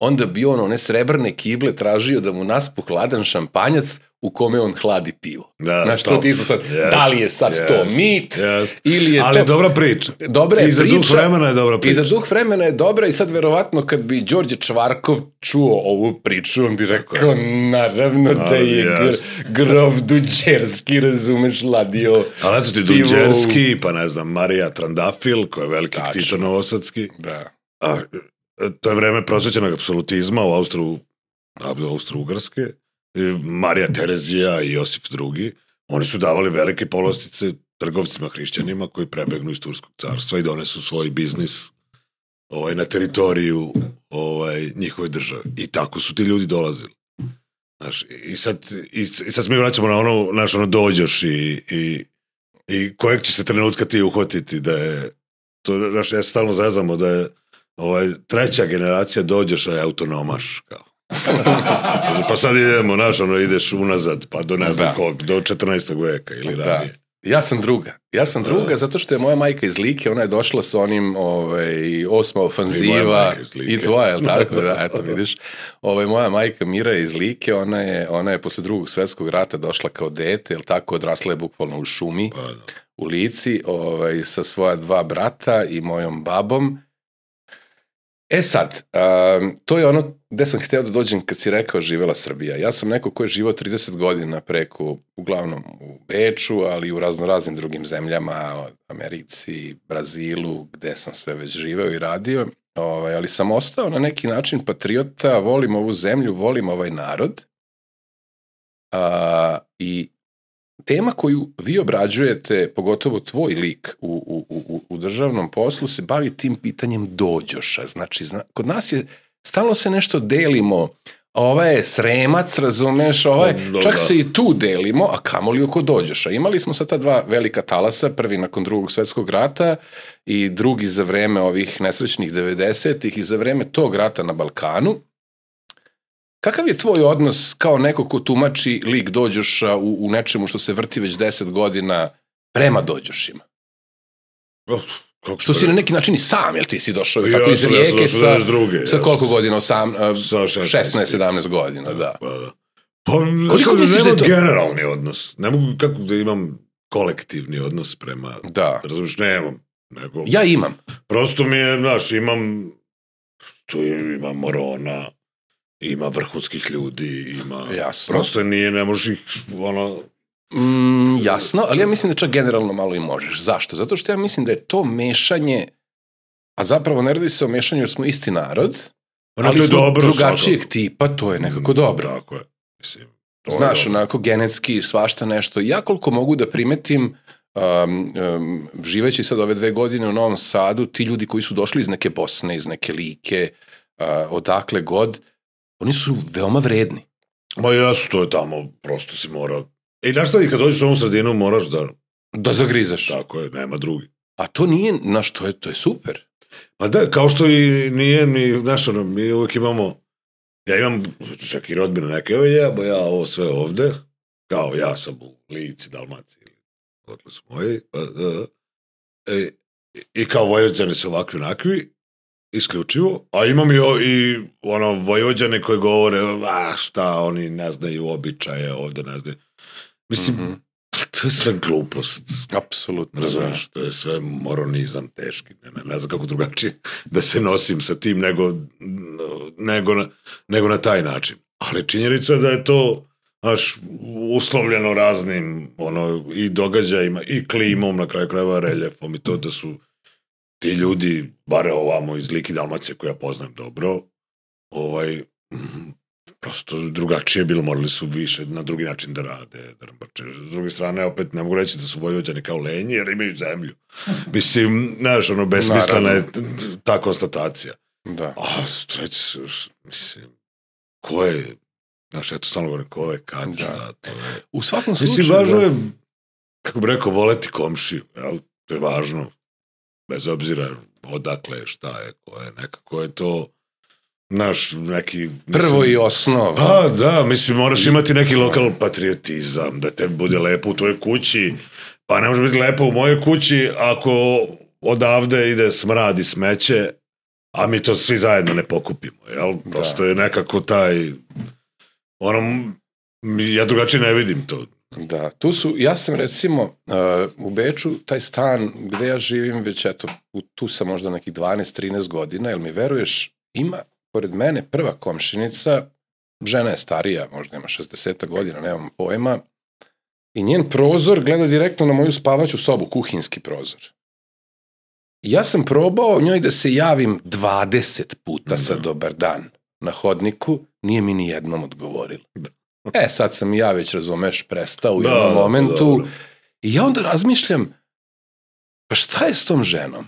onda bi on one srebrne kible tražio da mu naspu hladan šampanjac u kome on hladi pivo. Da, Znaš, to top. ti su sad, Jest, da li je sad to jest, mit, jest. ili je Ali to... dobra priča. Dobra je I za priča. duh vremena je dobra priča. I za duh vremena je dobra i sad verovatno kad bi Đorđe Čvarkov čuo ovu priču, on bi rekao, naravno da je gr, jest. grov Duđerski, razumeš, ladio. Ali eto ti Dunđerski, pa ne znam, Marija Trandafil, koja je veliki Tačno. Novosadski. Da. A, to je vreme prosvećenog apsolutizma u Austru, Austro-Ugrske. Marija Terezija i Josif II. Oni su davali velike polostice trgovcima hrišćanima koji prebegnu iz Turskog carstva i donesu svoj biznis ovaj, na teritoriju ovaj, njihove države. I tako su ti ljudi dolazili. Znaš, i sad, i, i sad mi vraćamo na ono, znaš, ono dođeš i, i, i kojeg će se trenutka ti uhvatiti da je, to, znaš, ja stalno zezamo da je ovaj, treća generacija dođeš, a je autonomaš, kao. pa sad idemo, znaš, ono, ideš unazad, pa do ne znam Da. kog, do 14. veka ili Da. ranije. Ja sam druga. Ja sam druga Da. zato što je moja majka iz Like, ona je došla sa onim ovaj, osma I ofanziva Like. i tvoja, jel tako? Da, eto, vidiš. Ovaj, moja majka Mira je iz Like, ona je, ona je posle drugog svetskog rata došla kao dete, jel tako, odrasla je bukvalno u šumi, Pa, da. u Lici, ovaj, sa svoja dva brata i mojom babom. E sad, um, to je ono gde sam hteo da dođem kad si rekao živela Srbija. Ja sam neko ko je živao 30 godina preko, uglavnom u Beču, ali i u raznoraznim drugim zemljama, Americi, Brazilu, gde sam sve već živeo i radio. Ovaj, ali sam ostao na neki način patriota, volim ovu zemlju, volim ovaj narod. A, I tema koju vi obrađujete, pogotovo tvoj lik u, u, u, u državnom poslu, se bavi tim pitanjem dođoša. Znači, zna, kod nas je, stalno se nešto delimo, ova je sremac, razumeš, ova je, Da, čak da. se i tu delimo, a kamoli oko dođoša. Imali smo sad ta dva velika talasa, prvi nakon drugog svetskog rata i drugi za vreme ovih nesrećnih 90-ih i za vreme tog rata na Balkanu. Kakav je tvoj odnos kao neko ko tumači lik dođoša u, u nečemu što se vrti već 10 godina prema dođošima? Oh, kako Što si na neki način i sam, jel ti si došao Ja tako iz sam- ja sam rijeke došao sa, 92., sa ja koliko sam- godina? Osam, a, Sa 16, 16-17 godina, da. Pa, da. Pa, Koliko sad misliš da je to- generalni odnos. Ne mogu kako da imam kolektivni odnos prema... Da. Razumiješ, nemam. Nego, Ja imam. Prosto mi je, znaš, imam... Tu ima morona, ima vrhunskih ljudi, ima... Jasno. Prosto nije, ne možeš ih, ono... Mm, jasno, ali ja mislim da čak generalno malo i možeš. Zašto? Zato što ja mislim da je to mešanje, a zapravo ne radi se o mešanju jer smo isti narod, ono, ali to je smo dobro drugačijeg svakako. tipa, to je nekako dobro. Tako je. Mislim, to je Znaš, dobro. onako genetski svašta nešto. Ja koliko mogu da primetim, um, um, živeći sad ove dve godine u Novom Sadu, ti ljudi koji su došli iz neke Bosne, iz neke Like, uh, odakle god, oni su veoma vredni. Ma jesu, to je tamo, prosto si mora... I znaš šta, i kad dođeš u ovu sredinu moraš da... Da zagrizaš. Tako je, nema drugi. A to nije, znaš, to je, to je super. Pa da, kao što i nije ni, znaš, ono, mi uvijek imamo, ja imam čak i rodbine neke, evo jebo ja ovo sve ovde, kao ja sam u Lici, Dalmaciji, ili odakle su moji, pa, da, e, i kao Vojvođani su ovakvi onakvi, isključivo, a imam i, i ono, Vojvođane koji govore, a šta, oni ne znaju običaje ovde, ne znaju. Mislim, Mhm. to je sve glupost. Apsolutno. Razumeš, to je sve moronizam teški. Ne, ne, ne znam kako drugačije da se nosim sa tim nego, nego, na, nego na taj način. Ali činjenica je da je to znaš, uslovljeno raznim ono, i događajima i klimom, na kraju krajeva reljefom i to da su ti ljudi, bare ovamo iz Liki Dalmacije koja poznajem dobro, ovaj, prosto drugačije je bilo, morali su više na drugi način da rade, da rambače. S druge strane, opet ne mogu reći da su Vojvođani kao lenji, jer imaju zemlju. Mislim, znaš, ono, besmislena je ta konstatacija. Da. A, treći, mislim, ko je, znaš, ja to stalno govorim, ko je, kad, Da. šta, to je. U svakom slučaju... Mislim, važno da. je, kako bi rekao, voleti komšiju, jel? To je važno. Bez obzira odakle šta je, ko je, nekako je to, naš, neki... mislim- Prvo i osnov. Pa da, mislim, moraš imati neki lokal patriotizam, da te bude lepo u tvojoj kući, pa ne može biti lepo u mojoj kući ako odavde ide smrad i smeće, a mi to svi zajedno ne pokupimo, jel? Prosto je nekako taj, ono, ja drugačije ne vidim to. Da, tu su, ja sam recimo uh, u Beču, taj stan gde ja živim već eto, u, tu sam možda nekih 12-13 godina, jel mi veruješ, ima pored mene prva komšinica, žena je starija, možda ima 60 godina, nemam pojma, i njen prozor gleda direktno na moju spavaću sobu, kuhinski prozor. I ja sam probao njoj da se javim 20 puta sa Da. dobar dan na hodniku, nije mi ni jednom odgovorila. E, sad sam ja već, razumeš, prestao u Da, jednom da, momentu. dobro. I ja onda razmišljam, pa šta je s tom ženom?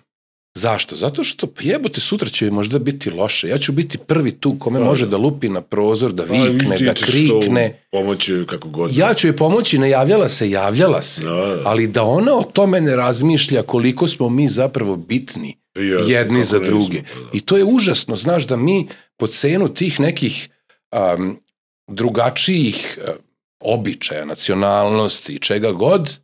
Zašto? Zato što pa jebote sutra će joj možda biti loše. Ja ću biti prvi tu kome Da, može da. da lupi na prozor, da Pa, vikne, da krikne. Pomoći kako god. Ja ću joj pomoći, ne javljala se, javljala se. Da, da. Ali da ona o tome ne razmišlja koliko smo mi zapravo bitni Jesmo, jedni za druge. pa da. I to je užasno, znaš, da mi po cenu tih nekih um, drugačijih uh, običaja, nacionalnosti, čega god,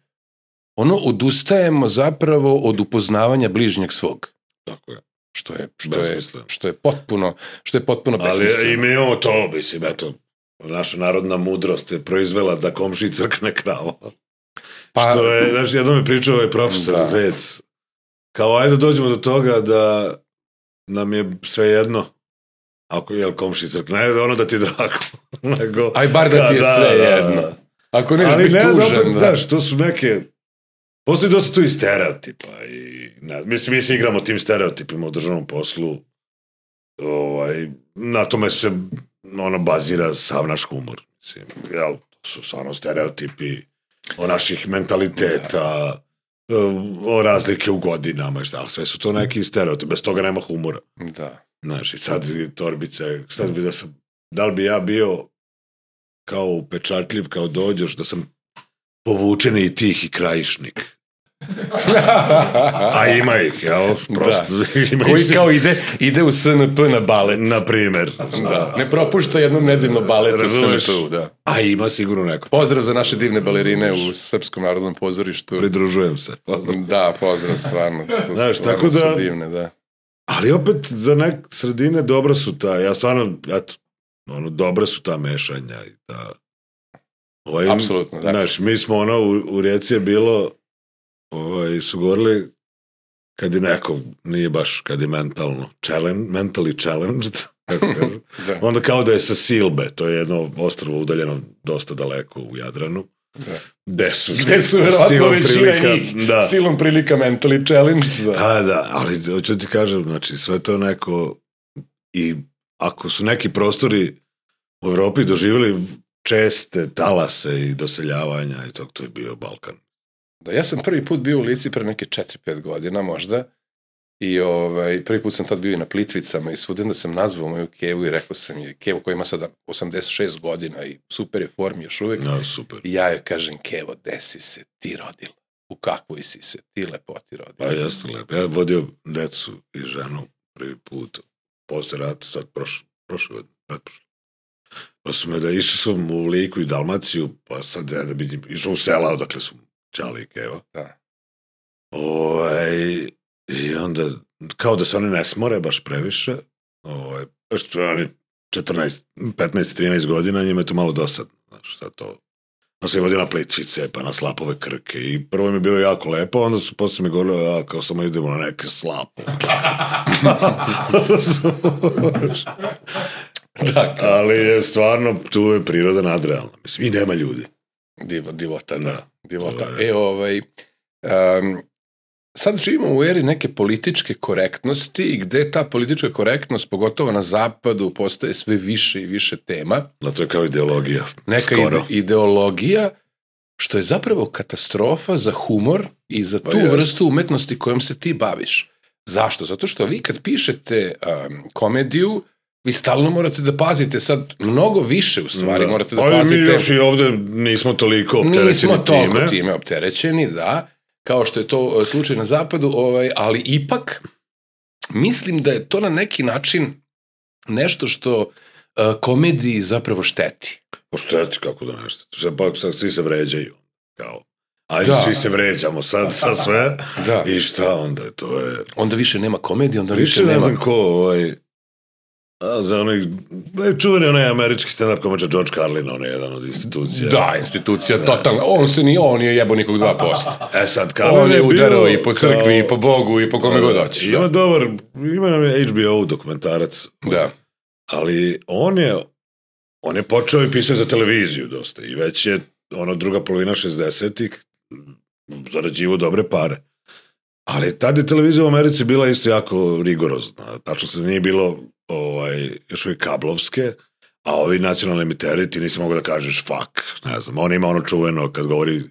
ono, odustajemo zapravo od upoznavanja bližnjeg svog. Tako je. Što je, što je, što je potpuno, što je potpuno Ali besmisleno. i mi imamo to, mislim, eto, naša narodna mudrost je proizvela da komši crkne krava. Pa- Što je, znaš, jednom je pričao ovaj profesor Da. Zec, kao ajde dođemo do toga da nam je sve jedno ako je komši crkne, ne da ono da ti je drago. Nego, Aj bar da ti je sve jedno. Ako neš biti ne, zapet, da. znaš, to su neke, postoji dosta tu i stereotipa i, ne, mislim, mi se igramo tim stereotipima u državnom poslu, ovaj, na tome se ono bazira sav naš humor, mislim, jel, to su stvarno stereotipi, o naših mentaliteta, o razlike u godinama i šta, sve su to neki stereotipi, bez toga nema humora. Da. Znaš, i sad i torbice, šta bi da sam, da li bi ja bio kao upečatljiv, kao dođoš, da sam povučeni i tih i krajišnik. A ima ih, jel? Prosto, da. ima Koji ih kao ide, ide u SNP na balet. Na primer. Da. Ne propušta jednom nedeljno balet u SNP, da. A ima sigurno neko. Pozdrav za naše divne balerine u Srpskom narodnom pozorištu. Pridružujem se. Pozdrav. Da, pozdrav, stvarno. Znaš, tako da... divne, da. Ali opet za nek sredine dobro su ta, ja stvarno, eto, ono, dobre su ta mešanja i ta... Ovaj, Apsolutno, da. Znaš, mi smo ono, u, u Rijeci je bilo, ovaj, su govorili, kad je neko, nije baš, kad je mentalno, challenge, mentally challenged, da. onda kao da je sa Silbe, to je jedno ostrvo udaljeno dosta daleko u Jadranu. Gde su, Gde su verovatno većina njih da. silom prilika mentally challenge. Da. Pa da, ali hoću ti kažem, znači sve to neko i ako su neki prostori u Evropi doživjeli česte talase i doseljavanja i tog, to je bio Balkan. Da, ja sam prvi put bio u Lici pre neke 4-5 godina možda i ovaj, prvi put sam tad bio i na Plitvicama i svuda da sam nazvao moju kevu i rekao sam je, kevu koja ima sada 86 godina i super je formi još uvek. No, super. I ja joj kažem, kevo, desi se ti rodila? U kakvoj si se ti lepoti rodila? Pa jeste lepo. Ja vodio decu i ženu prvi put posle rata, sad prošle, prošle godine, pretprošle. Pa su me da išli sam u Liku i Dalmaciju, pa sad ja da bi išao u sela, odakle su Čali i Keva. Da. Ovaj, I onda, kao da se oni ne smore baš previše, ovaj, što oni 14, 15, 13 godina, njima je to malo dosadno. Znaš, sad to Pa sam vodio na plitvice, pa na slapove krke i prvo mi je bilo jako lepo, onda su posle mi govorili, ja, kao samo idemo na neke slapo. dakle. Ali je stvarno, tu je priroda nadrealna. Mislim, i nema ljudi. Divo, divota, da. da. Divota. E, ovaj, um, sad živimo u eri neke političke korektnosti gde ta politička korektnost, pogotovo na zapadu, postaje sve više i više tema. Da, to je kao ideologija. Neka Skoro. ide, ideologija, što je zapravo katastrofa za humor i za tu pa vrstu umetnosti kojom se ti baviš. Zašto? Zato što vi kad pišete um, komediju, vi stalno morate da pazite sad mnogo više u stvari da. morate da Ali pazite. Ali mi još i ovde nismo toliko opterećeni nismo time. Nismo toliko time opterećeni, da kao što je to e, slučaj na zapadu, ovaj, ali ipak mislim da je to na neki način nešto što uh, komediji zapravo šteti. Po šteti, kako da nešto. Sve, pa, sad svi se vređaju. Kao, ajde da. svi se vređamo sad sa sve. da. I šta onda, to je... Onda više nema komedije, onda više, više nema... ne znam ko, ovaj, A, za onaj, čuveni onaj američki stand-up komača George Carlin, on je jedan od institucija. Da, institucija, da. totalno. On se ni, on je jebo nikog 2%. E sad, Carlin on je, je udarao i po crkvi, kao, i po Bogu, i po kome god hoće. Ima da. dobar, ima nam HBO dokumentarac. Da. Ali on je, on je počeo i pisao za televiziju dosta i već je ono druga polovina 60-ih zarađivo dobre pare. Ali tada je televizija u Americi bila isto jako rigorozna. Tačno se nije bilo ovaj, još uvijek kablovske, a ovi nacionalni emiteri ti nisi mogu da kažeš fuck, ne znam, on ima ono čuveno kad govori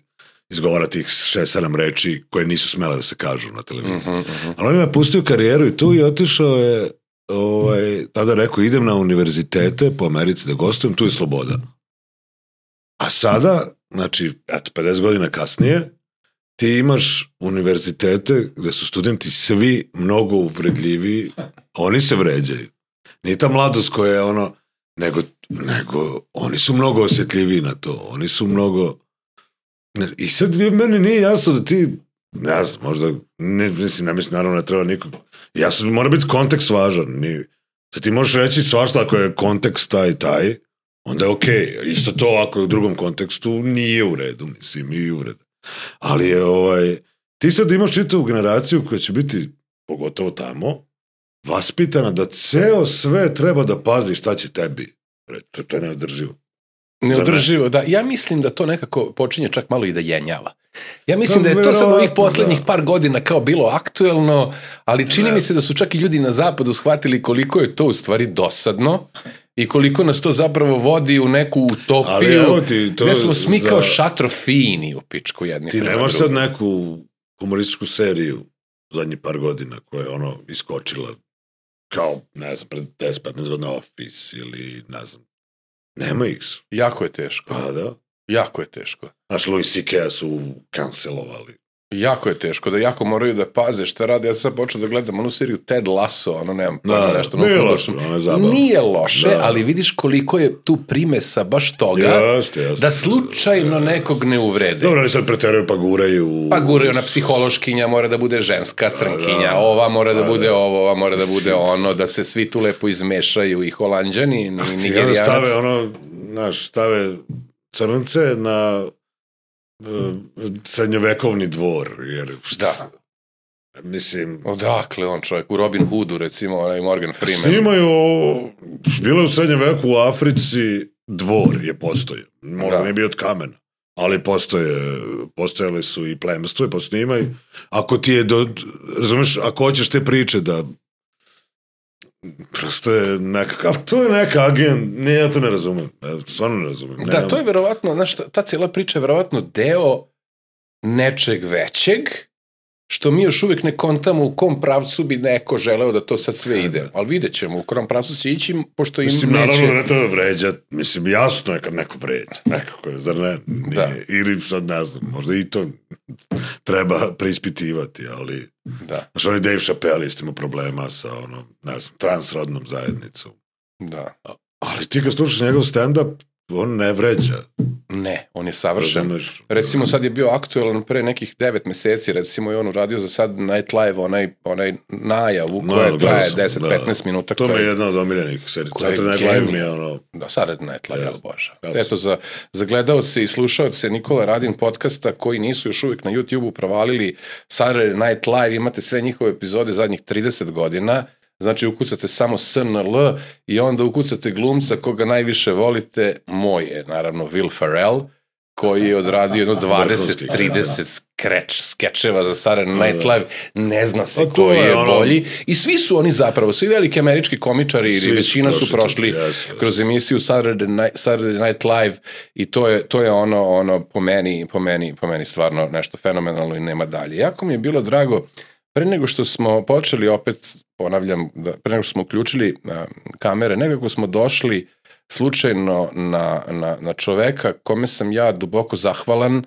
izgovara tih šest, sedam reči koje nisu smele da se kažu na televiziji. Uh -huh, uh -huh. Ali on je napustio karijeru i tu i otišao je ovaj, tada rekao idem na univerzitete po Americi da gostujem, tu je sloboda. A sada, znači, eto, 50 godina kasnije, ti imaš univerzitete gde su studenti svi mnogo uvredljivi, oni se vređaju. Nije ta mladost koja je ono, nego, nego oni su mnogo osjetljiviji na to. Oni su mnogo... I sad meni nije jasno da ti, ne znam, možda, ne, mislim, ne mislim, naravno ne treba nikog, jasno, mora biti kontekst važan. Ni, da ti možeš reći svašta ako je kontekst taj taj, onda je okej. Okay. Isto to ako je u drugom kontekstu nije u redu, mislim, i u redu. Ali je ovaj, ti sad imaš čitavu generaciju koja će biti, pogotovo tamo, vaspitana da ceo sve treba da pazi šta će tebi. To, to je neodrživo. Neodrživo, da. Ja mislim da to nekako počinje čak malo i da jenjava. Ja mislim da, da je to sad ovih poslednjih da. par godina kao bilo aktuelno, ali čini ne. mi se da su čak i ljudi na zapadu shvatili koliko je to u stvari dosadno i koliko nas to zapravo vodi u neku Ali utopiju evo ti, to gde smo smi za- kao šatro fini u pičku jedni Ti nemaš sad neku humorističku seriju zadnjih par godina koja je ono iskočila kao, ne znam, pred 10-15 godina Office ili ne znam. Nema ih su. Jako je teško. Pa da. Jako je teško. Znaš, Louis C.K. su cancelovali. Jako je teško, da jako moraju da paze šta rade. Ja sam sad počeo da gledam onu seriju Ted Lasso, ono nemam pojma Da, nešto. nije loše, ono je zabavno. Nije loše, Da. ali vidiš koliko je tu primesa baš toga Jeste, jeste. da slučajno nekog ne uvrede. Dobro, oni sad preteraju pa guraju... Pa gure ona psihološkinja mora da bude ženska crnkinja, da. ova mora da Da, bude da. ovo, ova mora da bude ono, da se svi tu lepo izmešaju i holandjani, i I onda nigerijanac. stave ono, znaš, stave crnce na srednjovekovni dvor, jer Da. mislim, Odakle on čovjek? U Robin Hoodu recimo, onaj Morgan Freeman. snimaju, bilo je u srednjem veku u Africi dvor je postoje, možda Da. nije bio od kamena, ali postoje, postojali su i plemstvo i posnimaju. Ako ti je do, razumeš, ako hoćeš te priče da prosto je nekakav, to je neka agent, ne, ja to ne razumem, ja stvarno ne razumem. Da, Nemam- to je verovatno, znaš, ta- ta cijela priča je verovatno deo nečeg većeg, što mi još uvijek ne kontamo u kom pravcu bi neko želeo da to sad sve ide. Ali vidjet ćemo u kom pravcu će ići, pošto im Mislim, neće... naravno da ne treba vređat. Mislim, jasno je kad neko vređa. Nekako je, zar ne? Nije. Da. Ili sad ne znam, možda i to treba preispitivati, ali... Da, Znaš, on je Dave Chappelle isto ima problema sa, ono, ne znam, transrodnom zajednicom. da. Ali ti kad slušaš njegov stand-up, on ne vređa. Ne, on je savršen. Razumeš? Recimo sad je bio aktualan pre nekih devet meseci, recimo je on uradio za sad Night Live onaj, onaj najavu No, koja gledao traje sam, 10-15 da. minuta. To mi je jedna od omiljenih serija. Saturday Night Live mi je ono... Da, Saturday Night Live, yes. Bože. Eto, za, za gledalce i slušalce Nikola Radin podcasta koji nisu još uvijek na YouTube-u provalili Saturday Night Live, imate sve njihove epizode zadnjih 30 godina, znači ukucate samo SNL i onda ukucate glumca koga najviše volite, moj je naravno Will Ferrell, koji je odradio jedno Vrhunski, 20-30 skreč, skečeva za Saturday Night Da, da. Live, ne zna se A to koji je bolji. I svi su oni zapravo, svi veliki američki komičari ili većina su prošli kroz emisiju Saturday Night, Saturday Night Live i to je, to je ono, ono po meni, po meni, po meni stvarno nešto fenomenalno i nema dalje. Jako mi je bilo drago, pre nego što smo počeli opet, ponavljam, da, pre nego što smo uključili a, kamere, nekako smo došli slučajno na, na, na čoveka kome sam ja duboko zahvalan,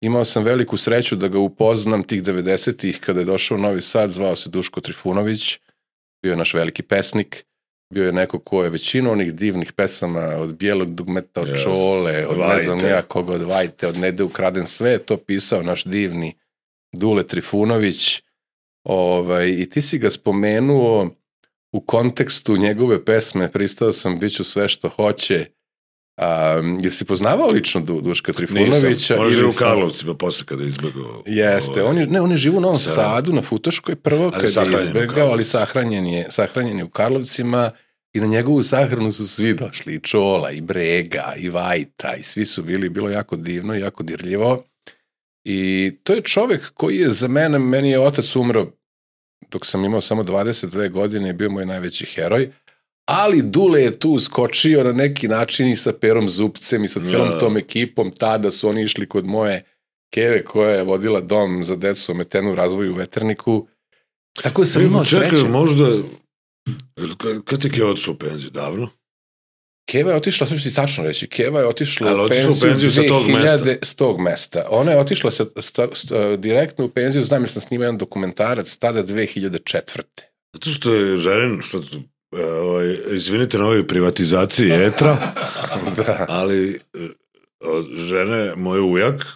imao sam veliku sreću da ga upoznam tih 90-ih kada je došao u Novi Sad, zvao se Duško Trifunović, bio je naš veliki pesnik, bio je neko ko je većinu onih divnih pesama od bijelog dugmeta od Yes. čole, od ne znam Vajte. ja koga od Vajte, od Nede ukraden, sve je to pisao naš divni Dule Trifunović ovaj, i ti si ga spomenuo u kontekstu njegove pesme Pristao sam, bit ću sve što hoće. A, jesi poznavao lično Du, Duška Trifunovića? Nisam. On ili živi u Karlovcima posle kada je izbegao. Jeste, ovaj, on je, ne, on je živo u Novom Sa- Sadu, na Futoškoj prvo, Ali kad je izbegao, ali sahranjen je, sahranjen je u Karlovcima i na njegovu sahranu su svi došli, i Čola, i Brega, i Vajta, i svi su bili, bilo jako divno, jako dirljivo. I to je čovek koji je za mene, meni je otac umro dok sam imao samo 22 godine i bio moj najveći heroj, ali Dule je tu skočio na neki način i sa Perom Zupcem i sa celom Da. tom ekipom. Tada su oni išli kod moje keve koja je vodila dom za decu ometenu u razvoju u Veterniku. Tako da sam imao Čekaj, sreće. možda... Kad, je Keo otišao u penziju? Davno? Keva je otišla, sve ću ti tačno reći, Keva je otišla Ali u otišla u penziju, penziju sa tog 2000 mesta? s tog mesta. Ona je otišla sa, sta, sta, direktno u penziju, znam jer sam snimao jedan dokumentarac, tada 2004. Zato što je žaren, što, e, ovaj, izvinite na ovoj privatizaciji etra, da. ali e, žene, moj ujak,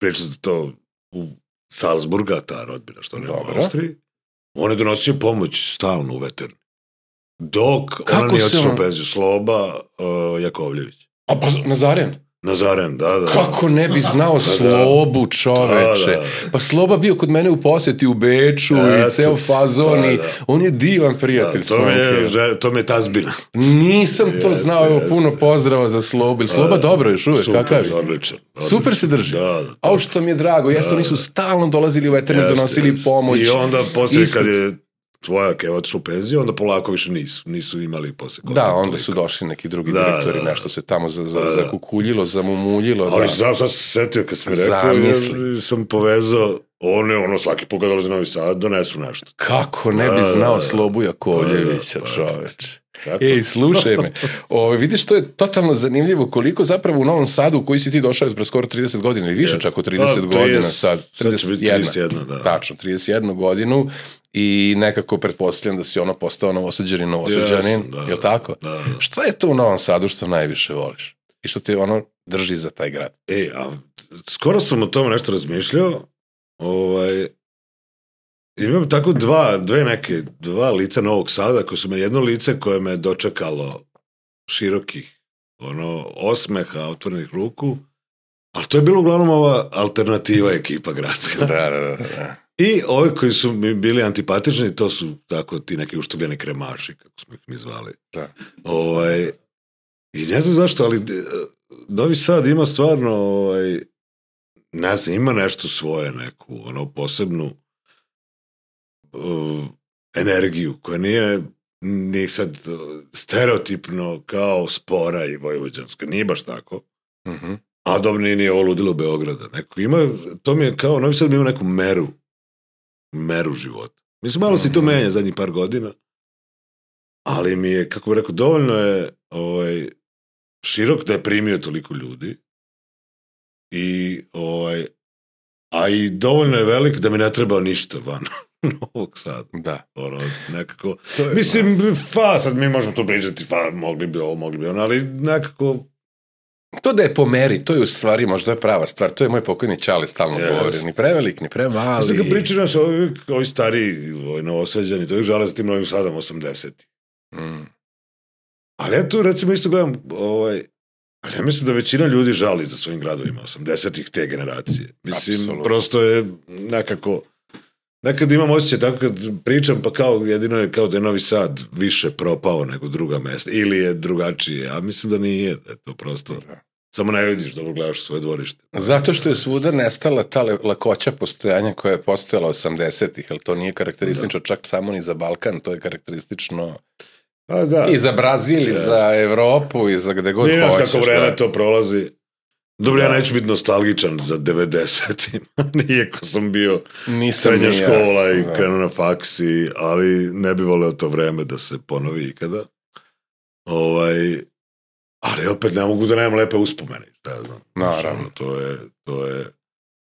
priča se to u Salzburga, ta rodbina što ne u. Austriji, on je donosio pomoć stalno u veterni. Dok Kako ona nije otišla u penziju, Sloba uh, Jakovljević. A pa Nazaren, Nazaren, da, da. kako ne bi znao da. Slobu čoveče. Da, da. Pa Sloba bio kod mene u posjeti u Beču i Eto ceo fazon da, i da. on je divan prijatelj. Da, to, mi je, to mi je tazbina. Nisam to Jeste, znao, evo puno pozdrava za Slobu. Sloba Da, dobro još uvek, Super, kakav je? Odličan. odličan. Super se drži. Da, da. A što mi je drago, jeste, Da, oni su da. stalno dolazili u Jeste, donosili pomoć. I onda poslije kad je tvoja keva otišla u penziju, onda polako više nisu, nisu imali posle kontakt Da, onda su došli neki drugi Da, direktori, da, da. nešto se tamo za, za, Da, da. zakukuljilo, zamumuljilo. Ali da. znam, sad se setio kad sam mi rekao, Zamisli. ja sam povezao, one, ono, svaki put kad dolaze u Novi Sad, donesu nešto. Kako ne bi Da, da, znao da. Slobu Jakovljevića, Da, da, pa, čoveč. Eto. Ej, slušaj me, o, vidiš, to je totalno zanimljivo koliko zapravo u Novom Sadu, u koji si ti došao pre skoro 30 godina, ili više Jeste. čak od Da, 30 godina 30, sad, sad će biti 31, da. Tačno, 31 godinu i nekako pretpostavljam da si ono postao novosađanin, novosađanin, Jesam, da, je li tako? Da, da. Šta je to u Novom Sadu što najviše voliš? I što te ono drži za taj grad? E, a skoro sam o tome nešto razmišljao. Ovaj, imam tako dva, dve neke, dva lica Novog Sada, koje su me jedno lice koje me dočekalo širokih ono, osmeha, otvorenih ruku, ali to je bilo uglavnom ova alternativa ekipa gradska. Da, da, da. da. I ovi koji su mi bili antipatični, to su tako ti neki uštogljeni kremaši, kako smo ih mi zvali. Da. Ovaj, I ne znam zašto, ali e, Novi Sad ima stvarno, ovaj, ne znam, ima nešto svoje, neku, ono, posebnu uh, energiju, koja nije ni sad uh, stereotipno kao spora i vojvođanska, nije baš tako. Mhm. A dobro, nije, nije ovo ludilo Beograda. Neko ima, to mi je kao, Novi Sad ima neku meru, meru života. Mislim, malo se to Mhm. menja zadnjih par godina, ali mi je, kako bih rekao, dovoljno je ovaj, širok da je primio toliko ljudi i ovaj, a i dovoljno je velik da mi ne treba ništa van Novog Sada. Da. Ono, nekako, je, mislim, fa, sad mi možemo to pričati, fa, mogli bi ovo, mogli bi ono, ali nekako, To da je po meri, to je u stvari možda je prava stvar. To je moj pokojni Čale stalno Jest. govori. Ni prevelik, ni premali. Sad kad pričaju naš, ovi, ovi stari, ovi novoseđani, to ih žale za tim novim sadom 80. Mm. Ali ja tu recimo isto gledam, ovaj, ali ja mislim da većina ljudi žali za svojim gradovima 80-ih te generacije. Mislim, Apsolutno. prosto je nekako, nekad imam osjećaj tako kad pričam, pa kao jedino je kao da je Novi Sad više propao nego druga mesta, ili je drugačije, a mislim da nije, da je to prosto, Da. samo ne vidiš da gledaš svoje dvorište. Zato što je svuda nestala ta lakoća postojanja koja je postojala 80-ih, ali to nije karakteristično čak samo ni za Balkan, to je karakteristično A da, i za Brazil, i za Evropu, i za gde god Nije hoćeš. kako vreme da. to prolazi. Dobro, ja Da. neću biti nostalgičan za 90. Iako sam bio Nisam srednja ja. škola i Da. krenuo na faksi, ali ne bi voleo to vreme da se ponovi ikada. Ovaj, ali opet ne mogu da nemam lepe uspomene. Šta ja znam. Naravno. To je, to je,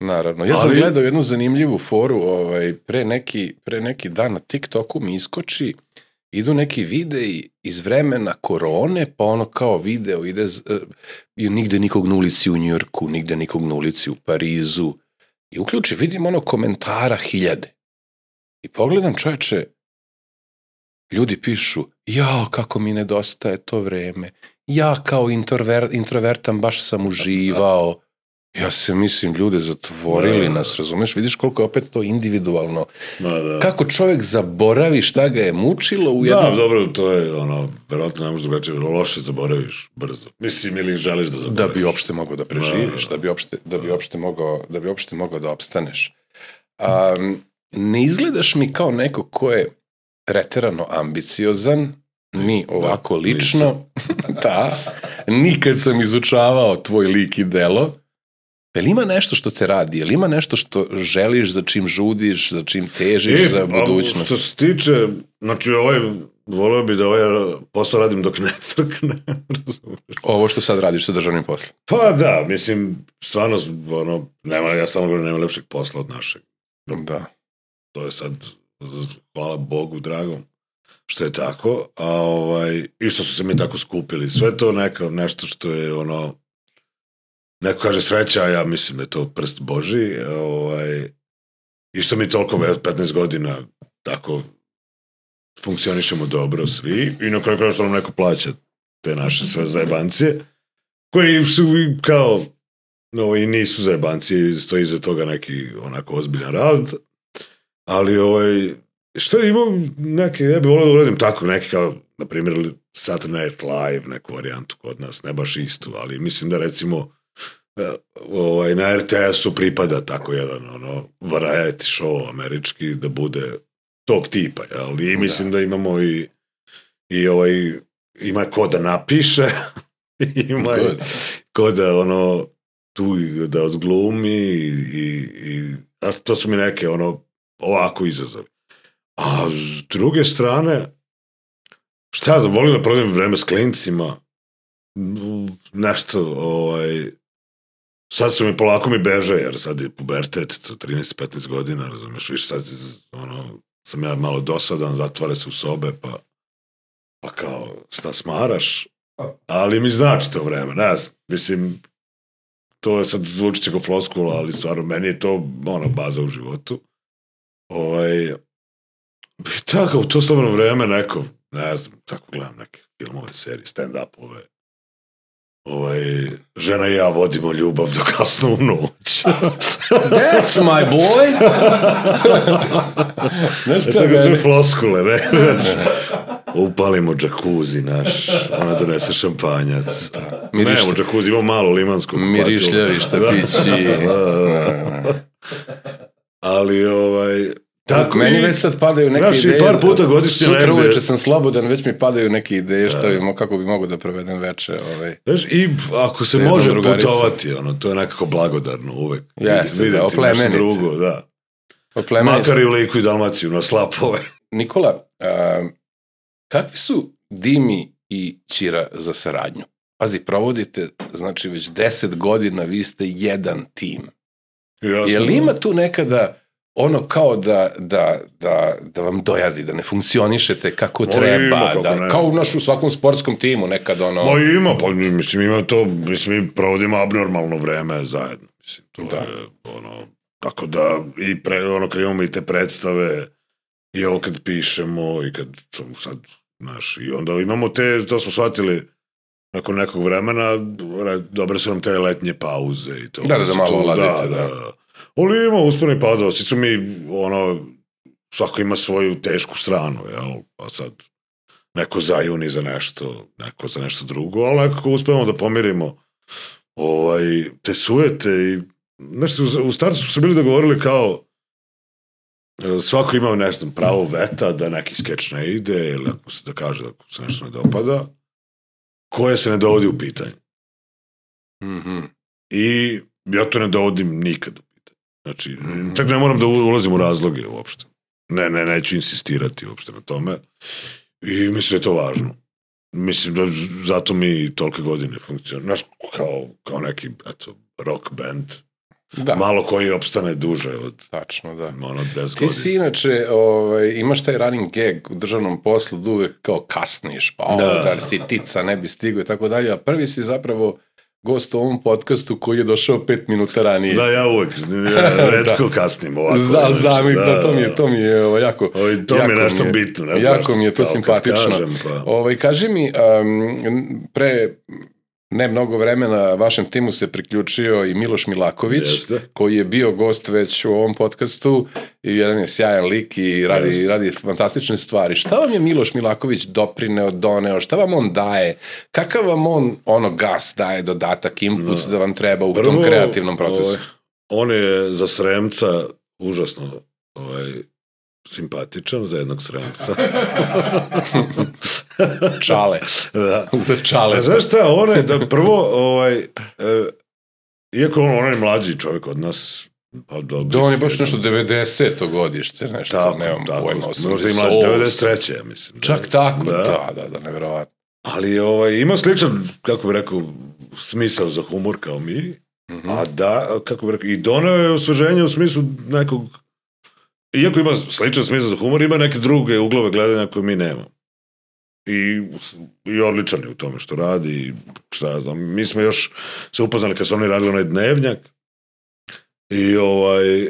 Naravno. Ja sam Ali- gledao jednu zanimljivu foru ovaj, pre, neki, pre neki dan na TikToku mi iskoči idu neki videi iz vremena korone, pa ono kao video ide e, i nigde nikog na ulici u Njurku, nigde nikog na ulici u Parizu. I uključi, vidim ono komentara hiljade. I pogledam čoveče, ljudi pišu, jao, kako mi nedostaje to vreme. Ja kao introver, introvertan baš sam uživao. Ja se mislim, ljude zatvorili Da, da, nas, razumeš? Vidiš koliko je opet to individualno. ma da. Kako čovjek zaboravi šta ga je mučilo u Da, jednom... dobro, to je ono, verovatno ne možeš drugačije, loše zaboraviš brzo. Mislim, ili želiš da da zaboraviš. bi uopšte mogao da preživiš, Da, da bi uopšte, da bi uopšte mogao, da bi uopšte mogao da opstaneš. Um, ne izgledaš mi kao neko ko je preterano ambiciozan, ni ovako lično, da, nikad sam izučavao tvoj lik i delo, Jel ima nešto što te radi? Jel ima nešto što želiš, za čim žudiš, za čim težiš E, za a budućnost? Što se tiče, znači ovaj, volio bi da ovaj posao radim dok ne crkne. Ovo što sad radiš sa državnim poslom. pa da, mislim, stvarno, ono, nema, ja stvarno govorim, nema lepšeg posla od našeg. Da. To je sad, hvala Bogu dragom, što je tako, a ovaj, i što su se mi tako skupili. Sve to neka, nešto što je ono, neko kaže sreća, a ja mislim da je to prst Boži, ovaj, i što mi toliko ve- 15 godina tako funkcionišemo dobro svi i na kraju kraja što nam neko plaća te naše sve zajebancije, koji su kao no, i nisu zajebanci, stoji iza toga neki onako ozbiljan rad, ali ovaj, što imam neke, ja bih volio da uradim tako, neki kao, na primjer, Saturday Night Live, neku varijantu kod nas, ne baš istu, ali mislim da recimo ovaj, na RTS-u pripada tako jedan ono, variety show američki, da bude tog tipa, jel? I mislim da, imamo i, i ovaj, ima ko da napiše, ima i Good. ko da ono, tu da odglumi i, i, i a to su mi neke ono, ovako izazovi. A s druge strane, šta ja znam, volim da prodajem vreme s klincima, nešto, ovaj, sad su mi polako mi beže, jer sad je pubertet, to 13-15 godina, razumeš, više sad, ono, sam ja malo dosadan, zatvore se u sobe, pa, pa kao, šta smaraš? Ali mi znači to vreme, ne znam, mislim, to je sad zvuči će kao floskula, ali stvarno meni je to ono, baza u životu. Ovaj, tako, u to slobodno vreme neko, ne znam, tako gledam neke filmove, serije, stand-upove. Ovaj, žena i ja vodimo ljubav do kasno u noć. That's my boy! Znaš šta, tako sve meni- floskule, ne? Upalimo džakuzi naš, ona donese šampanjac. Mirišlja- Ne, u džakuzi imamo malo limanskog. Mirišljavi štapići. Ali, ovaj, tako Meni i- već sad padaju neke Znaš, ideje. par puta godišnje Sutra negde- uveče sam slobodan, već mi padaju neke ideje što bi, mo- kako bi mogo da provedem veče. Ovaj. Znaš, i ako se može putovati, ono, to je nekako blagodarno uvek. Jeste, da, Videti nešto oplemeniti. drugo, da. Oplemeniti. Makar i u Liku i Dalmaciju na slapove. Nikola, a, kakvi su Dimi i Ćira za saradnju? Pazi, provodite, znači već deset godina vi ste jedan tim. Jasno. Je li ima tu nekada ono kao da, da, da, da vam dojadi, da ne funkcionišete kako Ma treba, ima, kako da, ne. kao u našu svakom sportskom timu nekad ono... Ma ima, pa mislim ima to, mislim mi provodimo abnormalno vreme zajedno. Mislim, to Da. je ono, tako da i pre, ono kad imamo i te predstave i ovo kad pišemo i kad sad, znaš, i onda imamo te, to smo shvatili nakon nekog vremena, re- dobre su nam te letnje pauze i to. Da, da, da malo tu- oladite, da, da. da. Ali ima usponi padao, svi su mi, ono, svako ima svoju tešku stranu, jel? Pa sad, neko zajuni za nešto, neko za nešto drugo, ali nekako uspemo da pomirimo ovaj, te sujete i znaš, u, u startu su se bili dogovorili kao e, svako ima nešto pravo veta da neki skeč ne ide ili ako se da kaže da se nešto ne dopada koje se ne dovodi u pitanje. Mhm. I ja to ne dovodim nikad u. Znači, čak ne moram da ulazim u razloge uopšte. Ne, ne, neću insistirati uopšte na tome. I mislim da je to važno. Mislim da zato mi tolike godine funkcionira. Znaš, kao, kao neki, eto, rock band. Da, Malo koji opstane duže od tačno, da. ono 10 Ti godina. si inače, ovaj, imaš taj running gag u državnom poslu da uvek kao kasniš, pa ovo, Da. da li si tica, ne bi stigo i tako dalje, a prvi si zapravo gost u ovom podcastu koji je došao pet minuta ranije. Da, ja uvek, ja redko kasnim ovako. Za, znači, zamik, da, to mi je, to mi je ovaj, jako, Ovaj, to mi jako je nešto mi je- bitno. Ne znam jako mi je to simpatično. Kažem, pa, Ovaj, kaži mi, um, pre ne mnogo vremena vašem timu se priključio i Miloš Milaković, Jeste. koji je bio gost već u ovom podcastu i jedan je sjajan lik i radi, Jeste. radi fantastične stvari. Šta vam je Miloš Milaković doprineo, doneo, šta vam on daje? Kakav vam on ono gas daje, dodatak, input da vam treba u tom Prvo, kreativnom procesu? ovaj, on je za Sremca užasno ovaj, simpatičan za jednog Sremca. Čale. da. Za čale. A znaš šta, on je da prvo, ovaj, e, iako on, on je mlađi čovjek od nas, pa dobro. Da on je baš nešto 90. godište, nešto, tako, nemam tako, pojma, možda i 88. mlađi, 93. ja mislim. da. Čak tako, Da. da, da, da, nevjerovatno. Ali ovaj, ima sličan, kako bi rekao, smisao za humor kao mi, Mhm. a da, kako bi rekao, i doneo je osveženje u smislu nekog, iako ima sličan smisao za humor, ima neke druge uglove gledanja koje mi nemamo. I, i odličan je u tome što radi, i šta ja znam, mi smo još se upoznali kad su oni radili onaj dnevnjak, i ovaj,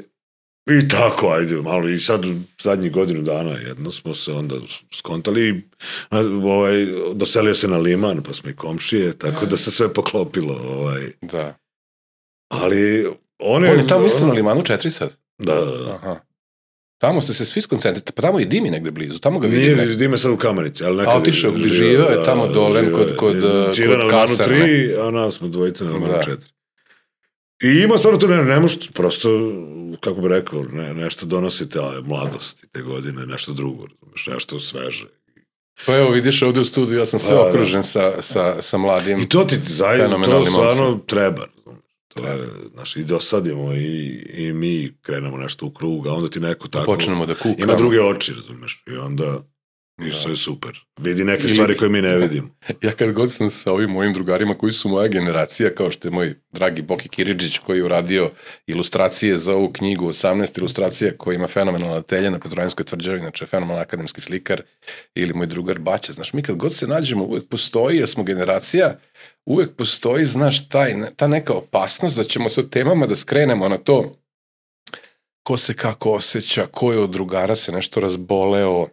i tako, ajde, malo, i sad zadnjih godinu dana jedno smo se onda skontali, ovaj, doselio se na Liman, pa smo i komšije, tako da se sve poklopilo, ovaj, Da. ali on je... On je tamo isto na limanu 4 sad? Da, da, da. Aha. Tamo ste se svi skoncentrirali, pa tamo je Dimi negde blizu, tamo ga Nije vidim. Dime sad u Kamenici, ali nekad... A, otišao, živeo je tamo dole živeo kod- je. kod, Čira kod na Limanu kasarne. 3, a nas smo dvojice na Limanu Da. 4. I ima stvarno to, ne, ne možeš, prosto, kako bi rekao, ne, nešto donosi ta mladost i te godine, nešto drugo, razumeš, nešto sveže. Pa evo, vidiš ovde u studiju, ja sam sve Da, da. okružen sa, sa, sa mladim. I to ti zajedno, to stvarno treba. To je, znaš, i dosadimo i, i mi krenemo nešto u krug, a onda ti neko tako... Počnemo da kukamo. Ima druge oči, razumeš, i onda isto Da. je super. Vidi neke Ili- stvari koje mi ne vidimo. Ja kad god sam sa ovim mojim drugarima koji su moja generacija, kao što je moj dragi Boki Kiridžić koji je uradio ilustracije za ovu knjigu, 18 ilustracija koji ima fenomenalna telja na Petrovajanskoj tvrđavi, znači fenomenalan akademski slikar, ili moj drugar Baća. Znaš, mi kad god se nađemo, uvek postoji, jer smo generacija, uvek postoji, znaš, taj, ta neka opasnost da ćemo sa temama da skrenemo na to ko se kako osjeća, ko je od drugara se nešto razboleo.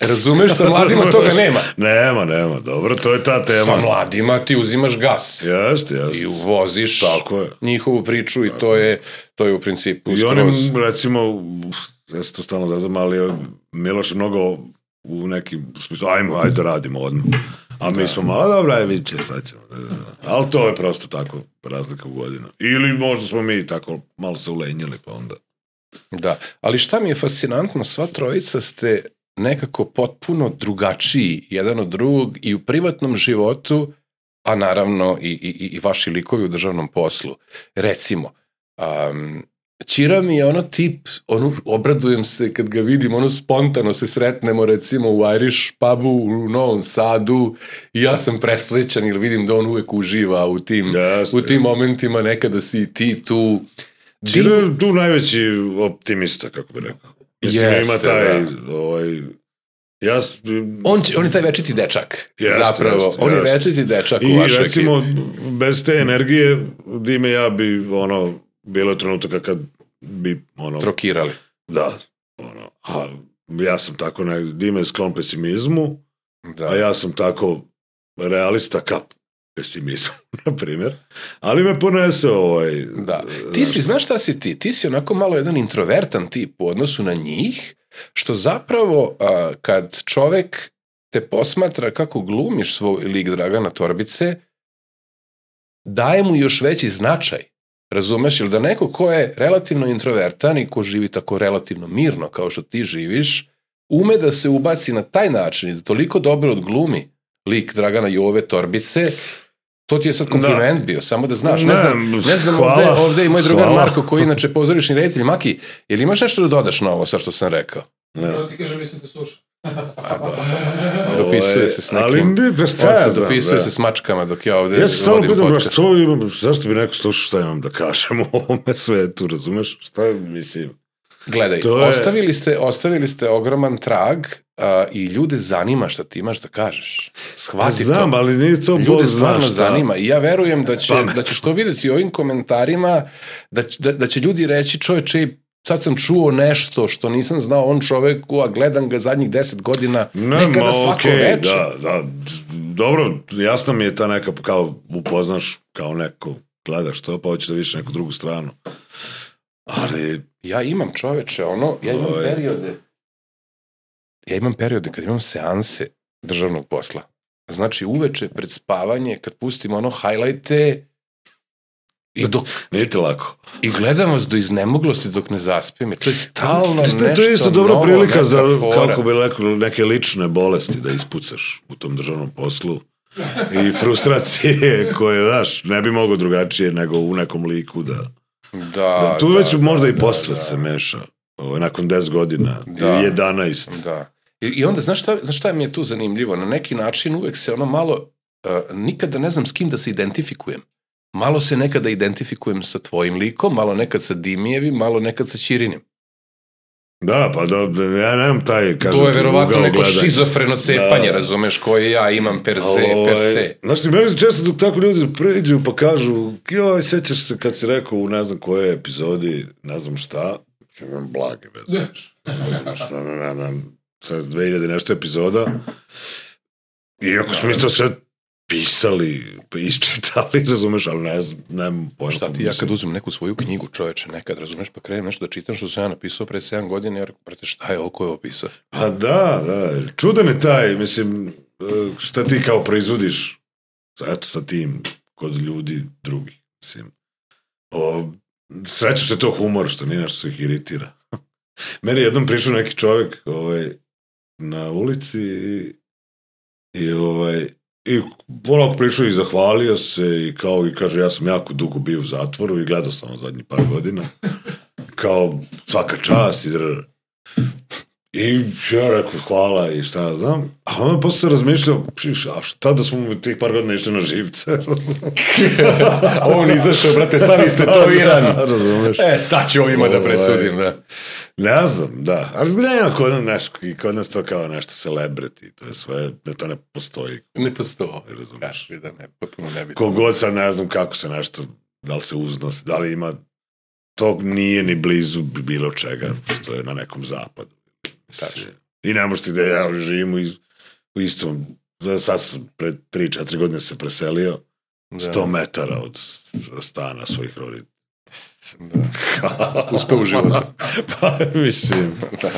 Razumeš, sa mladima toga nema. Nema, nema, dobro, to je ta tema. Sa mladima ti uzimaš gas Jeste, jeste. i uvoziš Tako je. njihovu priču i to je, to je u principu I oni, skroz... recimo, ja se to stalno zazam, ali Miloš je mnogo u nekim smislu, ajmo, ajde da radimo odmah. A mi smo malo, dobra, aj vidit će, sad ćemo. Da, da, da. Ali to je prosto tako razlika u godinu. Ili možda smo mi tako malo se ulenjili, pa onda. Da, ali šta mi je fascinantno, sva trojica ste nekako potpuno drugačiji jedan od drugog i u privatnom životu, a naravno i, i, i vaši likovi u državnom poslu. Recimo, um, Čira mi je ono tip, ono, obradujem se kad ga vidim, ono spontano se sretnemo recimo u Irish pubu u Novom Sadu i ja sam presrećan ili vidim da on uvek uživa u tim, Jeste. u tim momentima, nekada si i ti tu. Čiro je tu najveći optimista, kako bi rekao. Mislim, Jeste, ima taj, da. ovaj, ja, On, će, on je taj večiti dečak, Jeste, zapravo. jeste, on je jeste. večiti dečak u I vašoj recimo, ekipi. bez te energije, Dime i ja bi, ono, bilo je trenutaka kad bi, ono, Trokirali. da, ono, a ja sam tako, ne, Dime je sklon pesimizmu, Da. a ja sam tako realista ka pesimizmu, na primjer. Ali me ponese ovaj... Da. Ti si, znaš šta si ti? Ti si onako malo jedan introvertan tip u odnosu na njih, što zapravo a, kad čovek te posmatra kako glumiš svoj lik Dragana Torbice, daje mu još veći značaj. Razumeš? Ili da neko ko je relativno introvertan i ko živi tako relativno mirno kao što ti živiš, ume da se ubaci na taj način i da toliko dobro odglumi lik Dragana Jove Torbice, to ti je sad kompliment bio, samo da znaš. Ne, Ne, znam, ne znam hvala, ovde, ovde i moj drugar hvala. Marko koji je inače pozorišni reditelj. Maki, je li imaš nešto da dodaš na ovo sa što sam rekao? Ne. Prvo ti kažem, mislim te slušam. Ba, dopisuje se s Ovaj, Ali nekim. ne, pa šta ja znam, dopisuje da. se s mačkama dok ja ovde Ja se stalno pitam, baš što imam, zašto bi neko slušao šta imam da kažem u ovome svetu, razumeš? Šta mislim? Gledaj, To je- ostavili, ste, ostavili ste ogroman trag a, i ljude zanima šta ti imaš da kažeš. Pa Shvati znam, to. ali nije to Ljude stvarno šta. zanima i ja verujem da će, Pa- da ćeš to videti ovim komentarima, da, će- da, da će ljudi reći čoveče, sad sam čuo nešto što nisam znao on čoveku, a gledam ga zadnjih deset godina, Ne, nekada ma, svako okej, veče. Da, da, dobro, jasno mi je ta neka, kao upoznaš kao neko, gledaš to, pa hoćeš da vidiš neku drugu stranu. Ali, Ja imam čoveče, ono, ja imam Oj. periode, ja imam periode kad imam seanse državnog posla. Znači, uveče pred spavanje, kad pustim ono highlighte i, dok, nije ti lako. i gledam vas do iznemoglosti dok ne zaspijem, jer to je stalno Znaš, nešto to je isto dobra novo, prilika za, fora. kako bi rekao, neke lične bolesti da ispucaš u tom državnom poslu i frustracije koje, znaš, ne bi mogo drugačije nego u nekom liku da... Da, da tu da, već da, možda i da, posvet da. se meša. Ovo, nakon 10 godina, Da. ili 11. Da. I, I onda, znaš šta, znaš šta mi je tu zanimljivo? Na neki način uvek se ono malo, uh, nikada ne znam s kim da se identifikujem. Malo se nekada identifikujem sa tvojim likom, malo nekad sa Dimijevim, malo nekad sa Ćirinim. Da, pa da, da, ja nemam taj, kažem to je verovatno neko gledanja. šizofreno cepanje, Da. razumeš, koje ja imam per se, Ovaj, per se. Znaš ti, meni često dok tako ljudi priđu pa kažu, joj, sećaš se kad si rekao u ne znam kojoj epizodi, ne znam šta, imam blage veze. Razumeš, ne, ne, ne, ne, sad 2000 nešto epizoda, iako smo mi to sve pisali, pa isčitali, razumeš, ali ne znam, nemam pojma. Šta ti, ja kad uzmem neku svoju knjigu, čoveče, nekad, razumeš, pa krenem nešto da čitam što sam ja napisao pre 7 godina, ja rekao, brate, šta je ovo ko je opisao? Pa da, da, čudan je taj, mislim, eh, šta ti kao proizvodiš, eto sa tim, kod ljudi drugih. Mislim, o, sreća što je to humor, što nije nešto što ih iritira. Meni je jednom pričao neki čovjek ovaj, na ulici i, i ovaj, i polako pričao i zahvalio se i kao i kaže ja sam jako dugo bio u zatvoru i gledao sam zadnji par godina kao svaka čast i. I ja rekao hvala i šta ja znam. A onda posle se razmišljao, a šta da smo tih par godina išli na živce? On izašao, brate, sad ste to Iran. Razumeš? E, sad ću ovima da Ovaj. presudim, da. Ne znam, da. Ali nema kod nas, znaš, i kod nas to kao nešto celebrity, to je sve, da to ne postoji. Ne postoji. Razumeš. Kaži da ne, potpuno nebitno. Kogod sad ne znam kako se nešto, da li se uznosi, da li ima, to nije ni blizu bilo čega što je na nekom zapadu. Tačno. I ne možete da ja živim u, is- u istom, sad sam pred 3-4 godine se preselio, Da. 100 metara od stana svojih roditelja. Da. Uspeo u životu. pa, mislim, Da.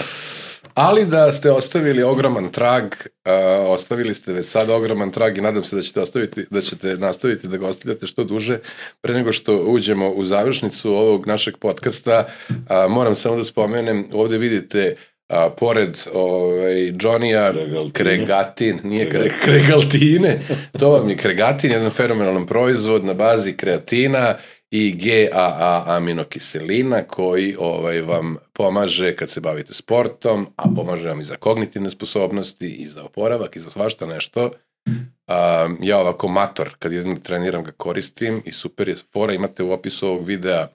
Ali da ste ostavili ogroman trag, uh, ostavili ste već sad ogroman trag i nadam se da ćete, ostaviti, da ćete nastaviti da ga ostavljate što duže. Pre nego što uđemo u završnicu ovog našeg podcasta, uh, moram samo da spomenem, ovde vidite a, pored ovaj, Johnny-a Kregaltine. Kregatin, nije kre, Kregaltine, to vam je Kregatin, jedan fenomenalan proizvod na bazi kreatina i GAA aminokiselina koji ovaj vam pomaže kad se bavite sportom, a pomaže vam i za kognitivne sposobnosti i za oporavak i za svašta nešto. A, ja ovako mator, kad da treniram ga koristim i super je fora, imate u opisu ovog videa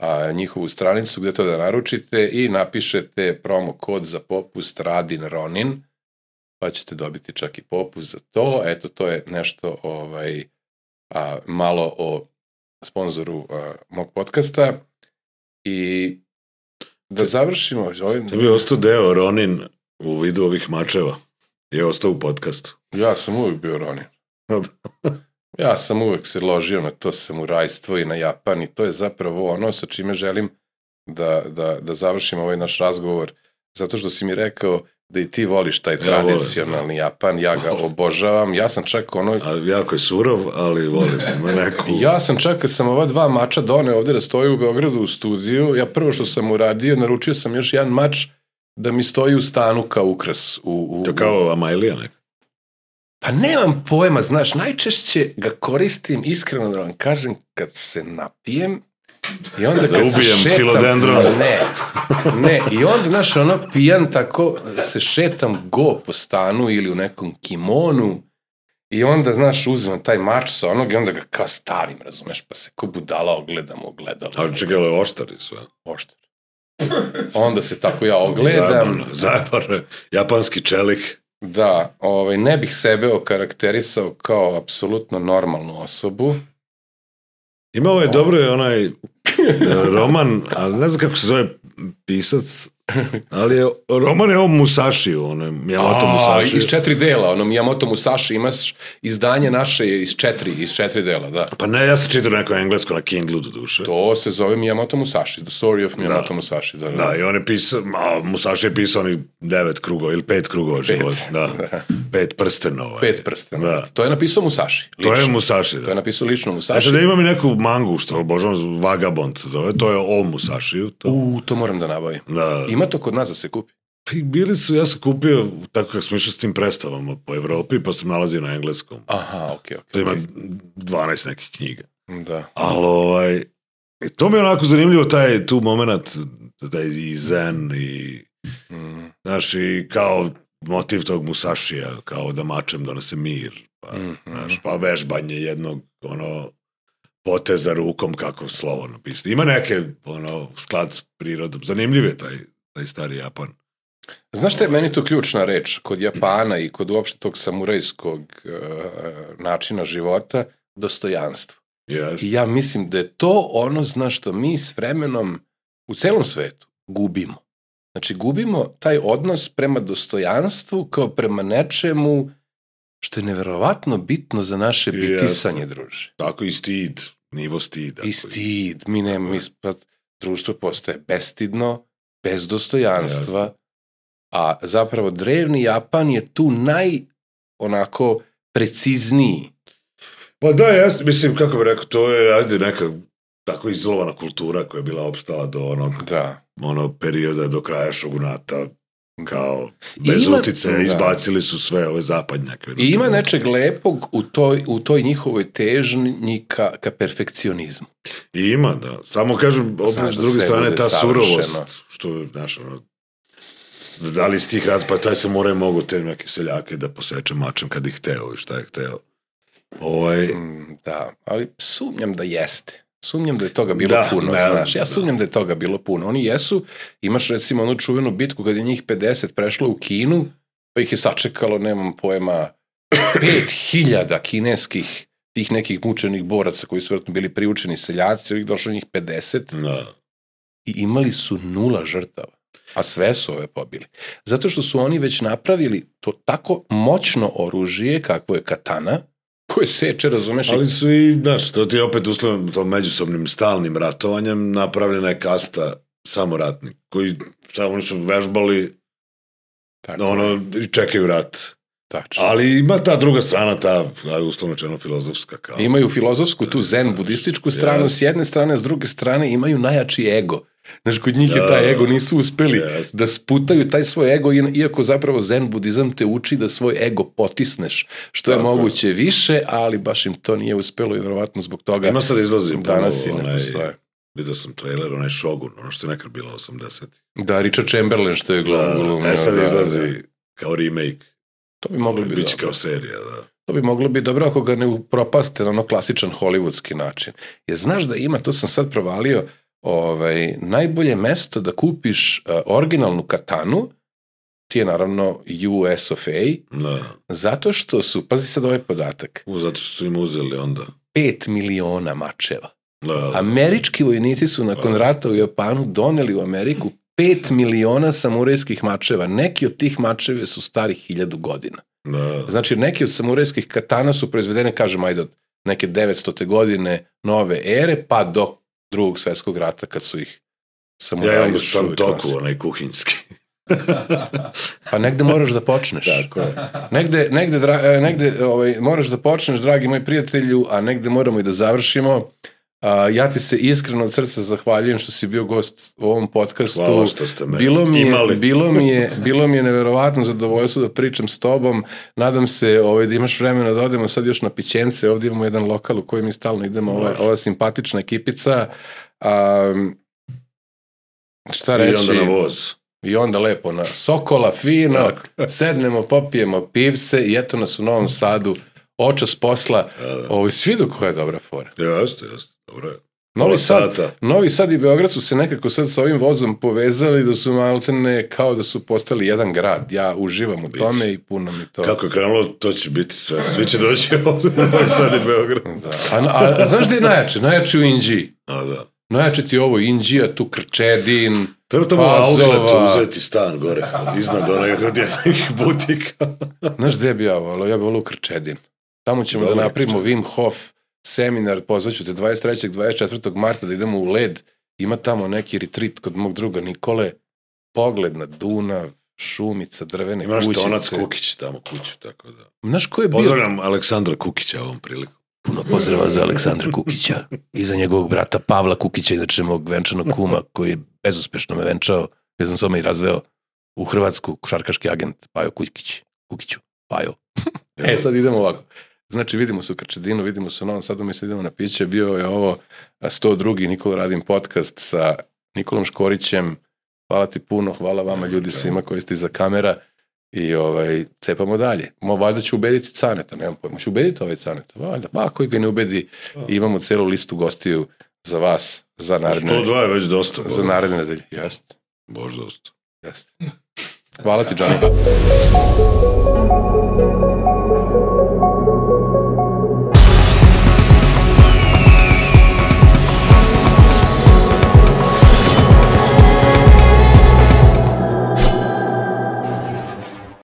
a, njihovu stranicu gde to da naručite i napišete promo kod za popust Radin Ronin, pa ćete dobiti čak i popust za to. Eto, to je nešto ovaj, a, malo o sponzoru a, mog podcasta. I da završimo ovim... tebi je ostao deo Ronin u vidu ovih mačeva. Je ostao u podcastu. Ja sam uvijek bio Ronin. Ja sam uvek se ložio na to samurajstvo i na Japan i to je zapravo ono sa čime želim da, da, da završim ovaj naš razgovor, zato što si mi rekao da i ti voliš taj Ja volim, tradicionalni Japan, ja ga obožavam, ja sam čak ono, A jako je surov, ali volim. Ima neku... ja sam čak kad sam ova dva mača doneo ovde da stoji u Beogradu u studiju, ja prvo što sam uradio, naručio sam još jedan mač da mi stoji u stanu kao ukras. U, u, To kao Amailija neka. Pa nemam pojma, znaš, najčešće ga koristim, iskreno da vam kažem, kad se napijem i onda kad Da se ubijem šetam... filodendron. Ne, ne, i onda, znaš, ono, pijan tako, se šetam go po stanu ili u nekom kimonu i onda, znaš, uzmem taj mač sa onog i onda ga kao stavim, razumeš, pa se ko budala ogledam, ogledalo. Ali čekaj, ali oštari sve. Oštar. Onda se tako ja ogledam. Zajebano, zajebano. Japanski čelik. Da, ovaj, ne bih sebe okarakterisao kao apsolutno normalnu osobu. Ima ovaj dobro je onaj e, roman, ali ne znam kako se zove pisac, ali je, roman je o Musashi, ono Miyamoto A, Musashi. iz četiri dela, ono Miyamoto Musashi, imaš izdanje naše je iz četiri, iz četiri dela, da. Pa ne, ja sam čitao neko englesko na Kindlu do duše. To se zove Miyamoto Musashi, The Story of Miyamoto Da. Musashi. Da, da. Da, i on je pisao, a Musashi je pisao oni devet krugova ili pet krugova života. Da, pet prstenova. Pet prstena. Da. To je napisao Musashi. To je lično. Musashi, To je da. napisao lično Musashi. sad da imam i neku mangu, što obožavam, Vagabond se zove, to je o Musashiju. To, U, to moram da nabavim. da, Ima to kod nas da se kupi. I bili su, ja sam kupio, tako kako smo išli s tim predstavama po Evropi, pa sam nalazio na engleskom. Aha, okej, okej. To ima 12 nekih knjiga. Da. Ali ovaj, i to mi je onako zanimljivo, taj tu moment, taj i zen i, Mm, znaš, i kao motiv tog Musašija, kao da mačem donese mir, pa, Mhm. znaš, pa vežbanje jednog, ono, poteza rukom kako slovo napisati. Ima neke, ono, sklad s prirodom. Zanimljiv je taj, taj stari Japan. Znaš šta je meni tu ključna reč kod Japana i kod uopšte tog samurajskog uh, načina života? Dostojanstvo. Yes. I ja mislim da je to ono, znaš što mi s vremenom u celom svetu gubimo. Znači, gubimo taj odnos prema dostojanstvu kao prema nečemu što je neverovatno bitno za naše bitisanje, druže. Tako i stid, nivo stida. I stid, mi ne, mi, društvo postaje bestidno, bez dostojanstva, a zapravo drevni Japan je tu naj, onako, precizniji. Pa da, jes, mislim, kako bi rekao, to je, ajde, neka tako izolovana kultura koja je bila opstala do onog, Da. onog perioda do kraja šogunata, kao bez ima- utice, da. izbacili su sve ove zapadnjake. I ima nečeg lepog u toj, u toj njihovoj težnji ka, ka perfekcionizmu. I ima, da. Samo kažem, opet s da druge strane, ta savršeno. surovost, što je, znaš, ono, da li iz tih rat, pa taj se mora mogu te neke seljake da poseče mačem kad ih hteo i šta je hteo. Ovaj, Mm, Da, ali sumnjam da jeste. Sumnjam da je toga bilo Da, puno, ne, znaš. Ja da. sumnjam da je toga bilo puno. Oni jesu, imaš recimo onu čuvenu bitku kad je njih 50 prešlo u Kinu, pa ih je sačekalo, nemam pojma, 5000 kineskih tih nekih mučenih boraca koji su vjerojatno bili priučeni seljaci, ovih došlo njih 50 da. i imali su nula žrtava. A sve su ove pobili. Zato što su oni već napravili to tako moćno oružje kakvo je katana, koje seče, razumeš, Ali su i, znaš, to ti je opet uslovno tom međusobnim stalnim ratovanjem napravljena je kasta samoratnik, koji samo oni su vežbali, tako, ono, i čekaju rat. tačno. Ali ima ta druga strana, ta, aj, uslovno čeno filozofska, kao. Imaju filozofsku, tu zen, budističku stranu, s jedne strane, s druge strane imaju najjači ego. Znaš, kod njih je Da, taj da, ego, da. nisu uspeli Jeste. da sputaju taj svoj ego, iako zapravo zen budizam te uči da svoj ego potisneš, što je Tako je. moguće više, ali baš im to nije uspelo i verovatno zbog toga Ima sad izlazi danas i ne postoje. Vidio sam trailer, onaj Shogun, ono što je nekad bilo 80. Da, Richard Chamberlain što je glum, glumio, e sad da, izlazi da. kao remake. To bi moglo biti Biće dobro. kao serija, da. To bi moglo biti dobro ako ga ne upropaste na ono klasičan hollywoodski način. Jer znaš da ima, to sam sad provalio, ovaj, najbolje mesto da kupiš uh, originalnu katanu, ti je naravno US of A, da. zato što su, pazi sad ovaj podatak, U, zato što su im uzeli onda. 5 miliona mačeva. Da, da. Američki vojnici su nakon rata u Japanu doneli u Ameriku 5 miliona samurajskih mačeva. Neki od tih mačeve su stari hiljadu godina. da. Znači, neki od samurajskih katana su proizvedene, kažem, ajde, od neke 900. godine nove ere, pa do drugog svetskog rata, kad su ih samuraji Ja imam još sam uvijek toku, nosili. onaj kuhinski. Pa negde moraš da počneš. Tako je. Negde, negde, dra, e, negde ovaj, moraš da počneš, dragi moj prijatelju, a negde moramo i da završimo. A, ja ti se iskreno od srca zahvaljujem što si bio gost u ovom podcastu. Hvala što ste me Bilo mi, je, imali. bilo, mi je, bilo mi je neverovatno zadovoljstvo da pričam s tobom. Nadam se ovaj, da imaš vremena da odemo sad još na pićence. Ovdje imamo jedan lokal u kojem mi stalno idemo. Ova, ova simpatična ekipica. A, šta reći? I onda na voz. I onda lepo na Sokola, fino, Tako. sednemo, popijemo pivce i eto nas u Novom Sadu, očas posla. Ovo, svi do koja je dobra fora. Jeste, jeste. Dobro je. Novi Sad, sata. Novi Sad i Beograd su se nekako sad sa ovim vozom povezali da su maltene kao da su postali jedan grad. Ja uživam u tome i puno mi to... Kako je krenulo, to će biti sve. Svi će doći ovdje u Novi Sad i Beograd. Da. A, a, a znaš gde je najjače? Najjače u Inđiji. A da. Najjače ti ovo Inđija, tu Krčedin, Treba tamo Pazova. outlet uzeti stan gore, iznad onog od jednih butika. Znaš gde bi ja volao? Ja bi volao u Krčedin. Tamo ćemo Dobro, da napravimo. Wim Hof seminar, pozvaću te 23. 24. marta da idemo u led. Ima tamo neki retreat kod mog druga Nikole. Pogled na Dunav, šumica, drvene Imaš kućice. tonac Kukić tamo kuću, tako da. Znaš ko je bio? Pozdravljam Aleksandra Kukića ovom priliku. Puno pozdrava za Aleksandra Kukića i za njegovog brata Pavla Kukića, inače mog venčanog kuma koji je bezuspešno me venčao. Ja sam s i razveo u Hrvatsku košarkaški agent Pajo Kukić. Kukiću, Pajo. E, sad idemo ovako. Znači, vidimo se u Krčedinu, vidimo se u Novom Sadu, mi sad idemo na piće. Bio je ovo a, 102. Nikola Radim podcast sa Nikolom Škorićem. Hvala ti puno, hvala vama ljudi svima koji ste iza kamera. I ovaj, cepamo dalje. Mo, valjda ću ubediti Caneta, nemam pojma. Ću ubediti ovaj Caneta? Valjda. Pa, koji ga ne ubedi, imamo celu listu gostiju za vas, za naredne, 102 je već dosta. za naredne nedelje. Jeste, Bož dosta. jeste. Hvala ti, Johnny.